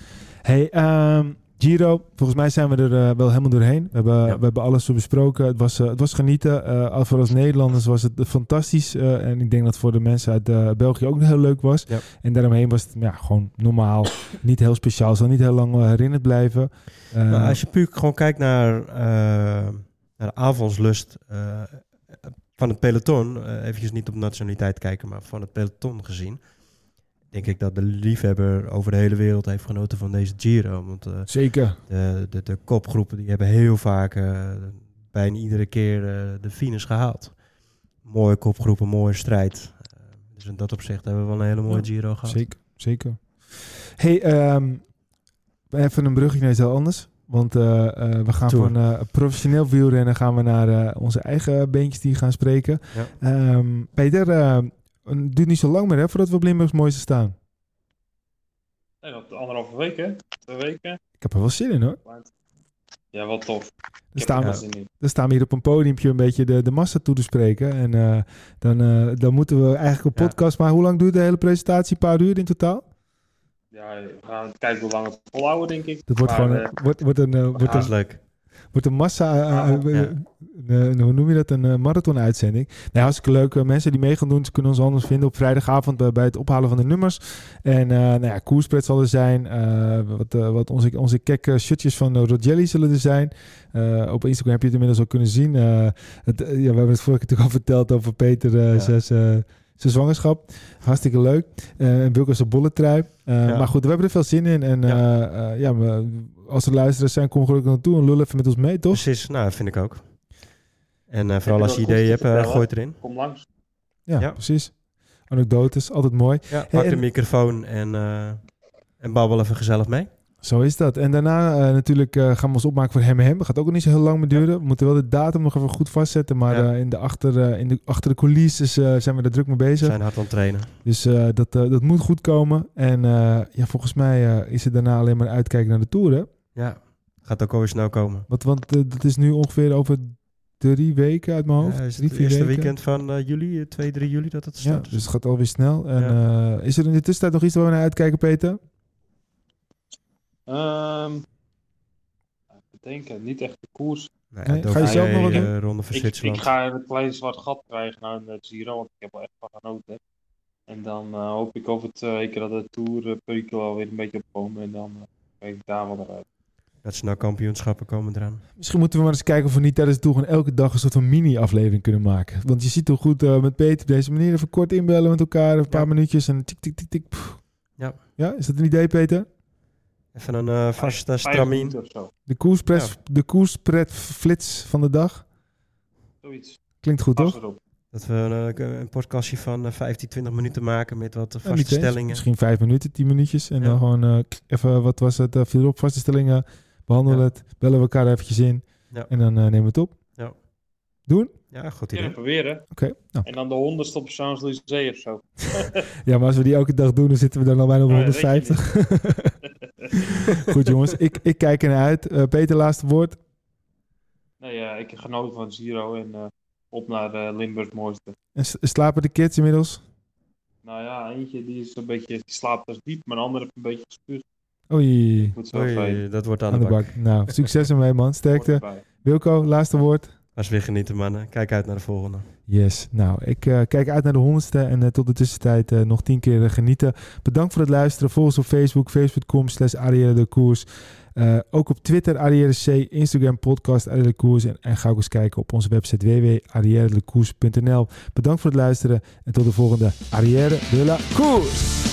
Hey, ehm, Giro, volgens mij zijn we er eh, wel helemaal doorheen. We hebben, Ja. we hebben alles besproken. Het was, eh, het was genieten. Eh, voor als Nederlanders was het fantastisch. En ik denk dat voor de mensen uit België ook heel leuk was. Ja. En daaromheen was het ja, gewoon normaal. *coughs* niet heel speciaal. Zal niet heel lang herinnerd blijven. Maar als je puur gewoon kijkt naar, naar de avondslust van het peloton, eh eventjes niet op nationaliteit kijken, maar van het peloton gezien, denk ik dat de liefhebber over de hele wereld heeft genoten van deze Giro. Want eh, Zeker. de, de, de kopgroepen die hebben heel vaak eh, bijna iedere keer de finish gehaald. Mooie kopgroepen, mooie strijd. Dus in dat opzicht hebben we wel een hele mooie Ja, Giro gehad. Zeker, zeker. Hey, ehm, even een brugje naar iets heel anders. Want eh, eh, we gaan Tour. van eh, professioneel wielrennen gaan we naar eh, onze eigen beentjes die gaan spreken. Ja. Ehm, Peter, het duurt niet zo lang meer hè, voordat we op Limburgs mooiste staan. Nee, dat anderhalve week, hè? Twee weken. Ik heb er wel zin in hoor. Ja, wat tof. Dan staan, we, dan staan we hier op een podiumpje een beetje de, de massa toe te spreken. En eh, dan, eh, dan moeten we eigenlijk een Ja. podcast... Maar hoe lang duurt de hele presentatie? Een paar uur in totaal? Ja, we gaan kijken hoe lang het volhouden, denk ik. Dat wordt Maar, gewoon eh, een, wordt, wordt een, eh, wordt een, leuk. Wordt een massa, eh, Ja, ja. een, een- hoe noem je dat, een marathon-uitzending. Nee, hartstikke leuk. Mensen die mee gaan doen, ze kunnen ons anders vinden op vrijdagavond bij, het ophalen van de nummers. En eh nou ja, koerspret zal er zijn. Wat, wat onze, onze kekke shirtjes van uh, Rogelli zullen er zijn. Op Instagram heb je het inmiddels al kunnen zien. Het, ja, we hebben het vorige keer natuurlijk al verteld over Peter Ja. zes, zijn zwangerschap. Hartstikke leuk. Eh en Wilco zijn bolletrui. Eh Ja. Maar goed, we hebben er veel zin in. En Ja. ja, ja we, als er luisteraars zijn, kom gelukkig naartoe en lul even met ons mee, toch? Precies, nou, vind ik ook. En eh, vooral als je ideeën hebt, eh, gooi het erin. Kom langs. Ja, Ja. precies. Anekdotes, altijd mooi. Ja, pak en- de microfoon en, eh, en babbel even gezellig mee. Zo is dat. En daarna eh, natuurlijk eh, gaan we ons opmaken voor Hem Hem. Dat gaat ook nog niet zo heel lang meer duren. We moeten wel de datum nog even goed vastzetten. Maar Ja. eh, in de achter, in de, achter de coulisses zijn we er druk mee We bezig. zijn hard aan het trainen. Dus dat, dat moet goed komen. En ja, volgens mij is het daarna alleen maar uitkijken naar de Tour. Hè? Ja, gaat ook alweer snel komen. Want, want dat is nu ongeveer over drie weken uit mijn hoofd. Ja, is drie, het vier eerste weken. weekend van juli, eh, 2, 3 juli dat het Ja, start. dus het gaat alweer snel. En is er in de tussentijd nog iets waar we naar uitkijken, Peter? Ehm even denken, niet echt de koers. Nou, Nee, ga je zelf nog wat eh, doen? Ronde van Ik, ik ga een klein zwart gat krijgen naar een Giro, want ik heb er echt van genoten. En dan eh, hoop ik over twee weken dat de Tour uh, perikel alweer een beetje opkomen. En dan uh, kijk ik daar wel naar uit. Nationaal kampioenschappen komen eraan. Misschien moeten we maar eens kijken of we niet tijdens de tour gewoon elke dag een soort van mini-aflevering kunnen maken. Want je ziet toch goed eh, met Peter op deze manier even kort inbellen met elkaar, een paar Ja. minuutjes en tik, tik, tik, tik. pff. Ja. Ja, is dat een idee, Peter? Even een eh vaste stramien. of zo. De koerspret, de koerspret flits van de dag. Zoiets. Klinkt goed, Pas toch? erop. Dat we een, een podcastje van eh, 15, 20 minuten maken met wat eh, Ja, vaste stellingen. Misschien vijf minuten, tien minuutjes. En Ja. dan gewoon eh, even, wat was het, uh, viel erop, vaste stellingen. Behandelen Ja. het, bellen we elkaar eventjes in. Ja. En dan eh, nemen we het op. Ja. Doen? Ja, goed Ja, idee. proberen. Oké. Nou. En dan de honderdste op Champs-Élysées of zo. *laughs* Ja, maar als we die elke dag doen, dan zitten we dan al bijna op Oh, ja, weet je 150. *laughs* *laughs* Goed jongens, ik, ik kijk er naar uit. Eh, Peter, laatste woord. Nee, ja, ik heb genoten van Giro en eh, op naar eh, Limburgs mooiste. En slapen de kids inmiddels? Nou ja, eentje die is een beetje, die slaapt dus diep, maar de andere heeft een beetje gespuugd. Oei, dat wordt aan, aan de bak. Nou, succes ermee man. Sterkte. Wilco, laatste woord. Was weer genieten, mannen. Kijk uit naar de volgende. Yes. Nou, ik eh, kijk uit naar de honderdste en eh, tot de tussentijd eh, nog tien keer genieten. Bedankt voor het luisteren. Volg ons op Facebook, facebook.com slash de Koers. Ook op Twitter, Arrière C, Instagram, podcast Arrière de Koers. En, en ga ook eens kijken op onze website www.arrièredekoers.nl. Bedankt voor het luisteren en tot de volgende Arrière de la Koers.